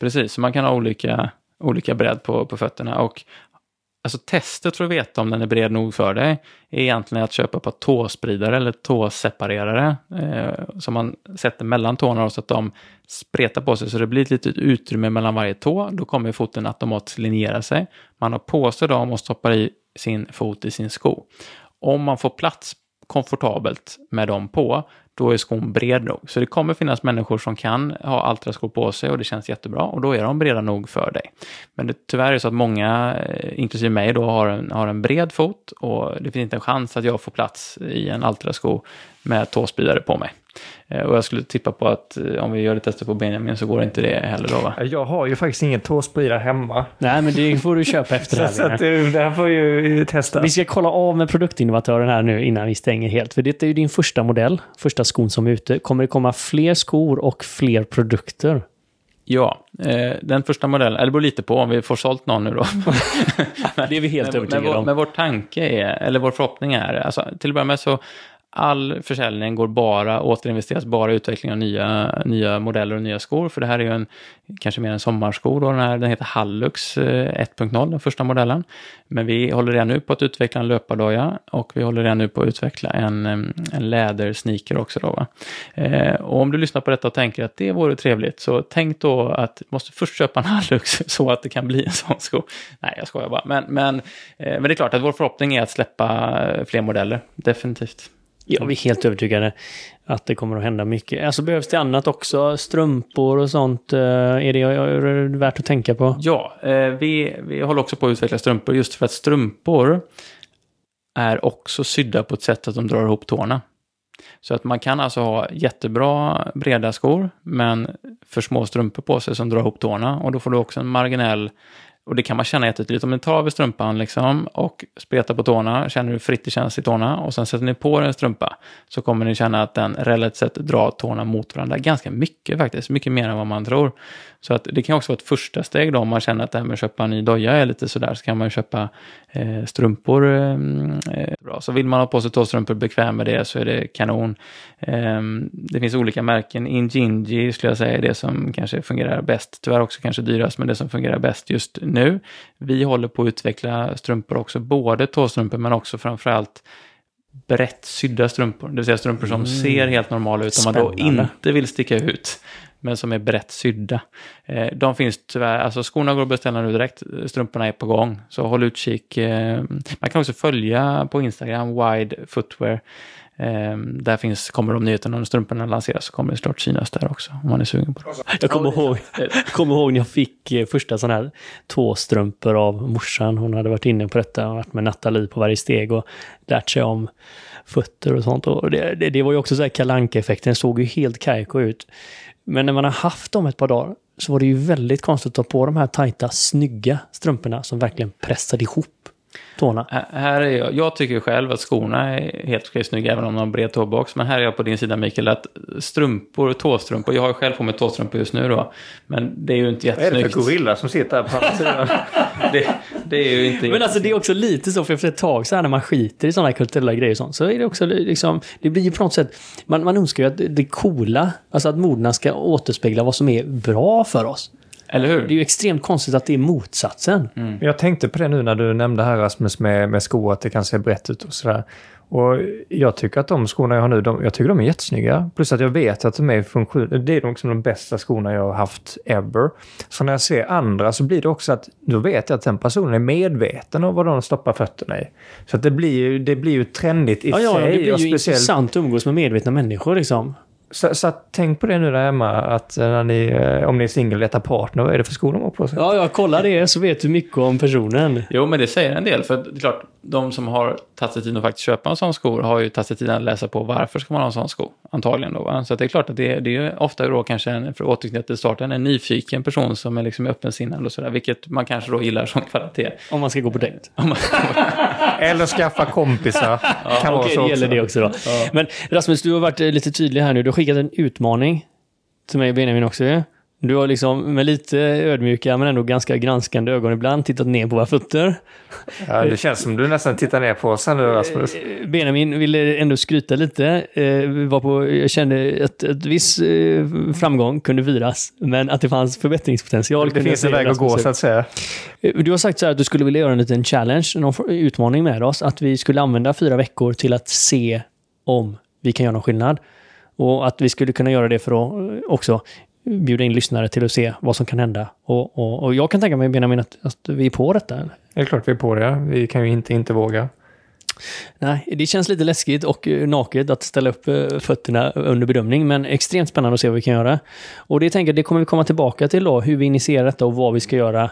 A: Precis, så man kan ha olika, olika bredd på, på fötterna. Och Alltså testet för att veta om den är bred nog för dig är egentligen att köpa på tåspridare eller tåseparerare eh, som man sätter mellan tårna så att de spretar på sig så det blir ett litet utrymme mellan varje tå. Då kommer foten automatiskt linjera sig. Man har på sig dem och stoppar i sin fot i sin sko. Om man får plats komfortabelt med dem på, då är skon bred nog. Så det kommer finnas människor som kan ha Altra-skor på sig och det känns jättebra och då är de breda nog för dig. Men det, tyvärr är det så att många, eh, inklusive mig, då har en, har en bred fot och det finns inte en chans att jag får plats i en Altra-sko med tåspridare på mig. Eh, och jag skulle tippa på att eh, om vi gör ett tester på Benjamin så går inte det heller då va?
B: Jag har ju faktiskt ingen tåspridare hemma.
C: Nej, men det får du köpa efter det
B: Så att,
C: här.
B: eh, det här får ju testa.
C: Vi ska kolla av med produktinnovatören här nu innan vi stänger helt. För det är ju din första modell, första skon som är ute. Kommer det komma fler skor och fler produkter?
A: Ja, eh, den första modellen, eller det beror lite på om vi får sålt någon nu då.
C: Det är vi helt övertygade
A: vår,
C: om.
A: men vår tanke är, eller vår förhoppning är, alltså, till att börja med så all försäljning går bara, återinvesteras bara i utveckling av nya, nya modeller och nya skor. För det här är ju en, kanske mer en sommarsko då, den, här, den heter Hallux eh, 1.0, den första modellen. Men vi håller redan nu på att utveckla en löpardoja och vi håller redan nu på att utveckla en, eh, en lädersneaker också då. Va? Eh, och om du lyssnar på detta och tänker att det vore trevligt, så tänk då att du måste först köpa en Hallux så att det kan bli en sån sko. Nej, jag skojar bara. Men, men, eh, men det är klart att vår förhoppning är att släppa eh, fler modeller, definitivt.
C: Jag är helt övertygad att det kommer att hända mycket. Alltså behövs det annat också? Strumpor och sånt? Eh, är det, eh, är det värt att tänka på?
A: Ja, eh, vi, vi håller också på att utveckla strumpor just för att strumpor är också sydda på ett sätt att de drar ihop tårna. Så att man kan alltså ha jättebra breda skor, men för små strumpor på sig som drar ihop tårna. Och då får du också en marginell, och det kan man känna jättetydligt. Om ni tar över strumpan liksom och spretar på tårna, känner hur fritt det känns i tårna och sen sätter ni på er en strumpa så kommer ni känna att den relativt sett drar tårna mot varandra ganska mycket faktiskt, mycket mer än vad man tror. Så att det kan också vara ett första steg då om man känner att det här med att köpa en ny doja är lite sådär så kan man köpa eh, strumpor. Eh, eh, bra. Så vill man ha på sig tåstrumpor bekväm med det så är det kanon. Eh, det finns olika märken. Injinji skulle jag säga är det som kanske fungerar bäst. Tyvärr också kanske dyrast men det som fungerar bäst just nu. Vi håller på att utveckla strumpor också, både tåstrumpor men också framförallt brett sydda strumpor. Det vill säga strumpor som ser helt normala ut om man då inte vill sticka ut. Men som är brett sydda. Eh, de finns tyvärr, alltså skorna går att beställa nu direkt. Strumporna är på gång. Så håll utkik. Eh, man kan också följa på Instagram, Wide Footwear. Eh, där finns, kommer de nyheterna när strumporna lanseras så kommer det snart synas där också. Om man är sugen på det.
C: Jag kommer ihåg, jag kommer ihåg när jag fick eh, första sån här tåstrumpor av morsan. Hon hade varit inne på detta och varit med Nathalie på varje steg och lärt sig om fötter och sånt. Och det, det, det var ju också så här kalanka effekten den såg ju helt kajko ut. Men när man har haft dem ett par dagar så var det ju väldigt konstigt att ta på de här tajta, snygga strumporna som verkligen pressade ihop tårna.
A: Här- är jag, jag tycker själv att skorna är helt okej snygga även om de har bred tåbox. Men här är jag på din sida Mikael att strumpor, tåstrumpor, jag har ju själv på mig tåstrumpor just nu då. Men det är ju inte
B: Vad är det för
A: jättesnyggt.
B: gorilla som sitter här på andra sidan?
A: Det, det är ju inte
C: Men alltså det är också lite så, för efter ett tag så här när man skiter i sådana här kulturella grejer och sånt, så är det också liksom, det blir ju på något sätt, man, man önskar ju att det coola, alltså att moderna ska återspegla vad som är bra för oss.
A: Eller hur?
C: Det är ju extremt konstigt att det är motsatsen.
B: Jag tänkte på det nu när du nämnde här Rasmus med, med skor, att det kan se brett ut och sådär. Och jag tycker att de skorna jag har nu, de, jag tycker de är jättesnygga. Plus att jag vet att de är funktion. Det är liksom de bästa skorna jag har haft ever. Så när jag ser andra så blir det också att då vet jag att den personen är medveten om vad de stoppar fötterna i. Så att det blir ju, det blir ju trendigt i
C: Ja, ja,
B: sig.
C: det blir
B: och
C: ju
B: speciellt,
C: intressant att umgås med medvetna människor liksom.
B: Så, så tänk på det nu där hemma, att eh, när ni, eh, om ni är singel, letar partner, vad är det för skor de har på sig?
C: Ja, ja, kolla det så vet du mycket om personen.
A: Jo, men det säger en del. För det är klart, de som har tagit sig tid att faktiskt köpa en sån sko har ju tagit sig tid att läsa på varför ska man ha en sån sko. Antagligen då. Va? Så att det är klart att det, det är ofta då kanske, en, för att återknyta till starten, en nyfiken person som är liksom öppensinnad och sådär. Vilket man kanske då gillar som kvalitet.
C: Om man ska gå på dejt.
B: Eller skaffa kompisar. kan vara
C: Okej,
B: så
C: det gäller
B: också.
C: det också då. Men Rasmus, du har varit eh, lite tydlig här nu. Du har skickat en utmaning till mig och Benjamin också ju. Du har liksom med lite ödmjuka men ändå ganska granskande ögon ibland tittat ner på våra fötter.
B: Ja, det känns som du nästan tittar ner på oss här nu Rasmus.
C: Eh, Benjamin ville ändå skryta lite. Eh, var på, jag kände att ett viss eh, framgång kunde firas, men att det fanns förbättringspotential.
B: Det finns en väg att gå så att säga.
C: Du har sagt så här att du skulle vilja göra en liten challenge, någon utmaning med oss. Att vi skulle använda fyra veckor till att se om vi kan göra någon skillnad. Och att vi skulle kunna göra det för att också bjuda in lyssnare till att se vad som kan hända. Och, och, och jag kan tänka mig, Benjamin, att, att vi är på detta. eller?
B: Det är klart vi är på det. Vi kan ju inte inte våga.
C: Nej, det känns lite läskigt och eh, naket att ställa upp eh, fötterna under bedömning, men extremt spännande att se vad vi kan göra. Och det tänker jag, det kommer vi komma tillbaka till då, hur vi initierar detta och vad vi ska göra.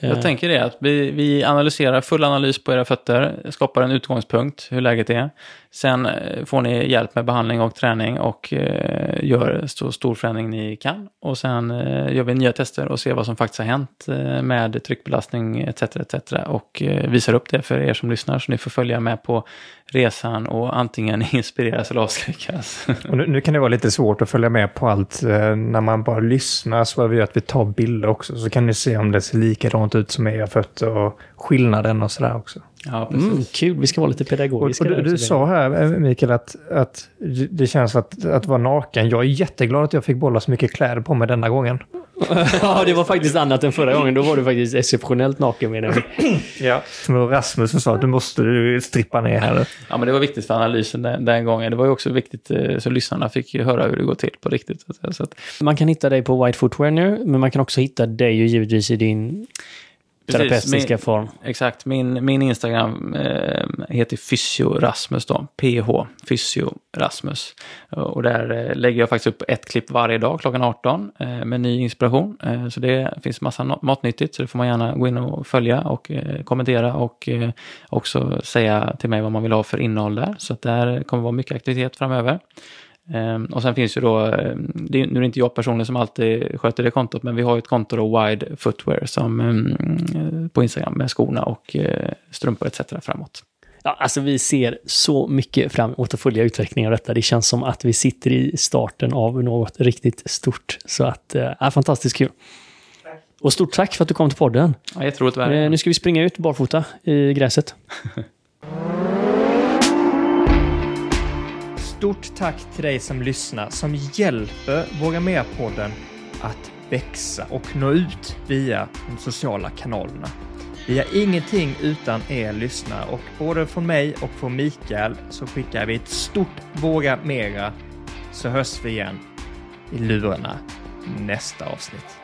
A: Jag
C: Eh,
A: tänker det, att vi, vi analyserar full analys på era fötter, skapar en utgångspunkt, hur läget är. Sen eh, får ni hjälp med behandling och träning och eh, gör så stor förändring ni kan. Och sen eh, gör vi nya tester och ser vad som faktiskt har hänt med tryckbelastning etc. etc. Och visar upp det för er som lyssnar så ni får följa med på resan och antingen inspireras eller avskräckas.
B: Och nu, nu kan det vara lite svårt att följa med på allt när man bara lyssnar. Så är vi att vi tar bilder också. Så kan ni se om det ser likadant ut som era fötter och skillnaden och sådär också
A: ja, precis.
C: Mm, kul, vi ska vara lite
B: Och,
C: pedagogiska.
B: och du,
C: där
B: du
C: också,
B: sa här, eh, Mikael, att, att det känns att, att vara naken. Jag är jätteglad att jag fick bolla så mycket kläder på mig denna gången.
C: ja, det var faktiskt annat än förra gången. Då var du faktiskt exceptionellt naken med den.
B: Ja. Som Rasmus som sa att du måste du strippa ner här.
A: Ja, men det var viktigt för analysen den, den gången. Det var ju också viktigt eh, så lyssnarna fick höra hur det går till på riktigt. Så att säga. Så att,
C: Man kan hitta dig på White Footwear nu, men man kan också hitta dig ju givetvis i din
A: Precis,
C: terapeutiska
A: min-
C: form.
A: Exakt, min, min Instagram eh, heter Fysio Rasmus då, PH, Fysio Rasmus. Och där eh, lägger jag faktiskt upp ett klipp varje dag klockan 18 eh, med ny inspiration. Eh, så det finns massa matnyttigt, så det får man gärna gå in och följa och eh, kommentera och eh, också säga till mig vad man vill ha för innehåll där. Så att där kommer vara mycket aktivitet framöver. Ehm, och sen finns ju då, ehm, det, är- nu är det inte jag personligen som alltid sköter det kontot, men vi har ju ett konto då, Wide Footwear, som, ehm, på Instagram med skorna och eh, strumpor etc. framåt.
C: Ja, alltså vi ser så mycket fram emot att följa utvecklingen av detta. Det känns som att vi sitter i starten av något riktigt stort. Så att, eh, ja, fantastiskt kul. Och stort tack för att du kom till podden.
A: Ja, jätteroligt att vara här.
C: Eh, nu ska vi springa ut barfota i gräset.
B: Stort tack till dig som lyssnar, som hjälper Våga Mer-podden att växa och nå ut via de sociala kanalerna. Vi har ingenting utan er lyssnare och både från mig och från Mikael så skickar vi ett stort Våga Mera så hörs vi igen i lurarna nästa avsnitt.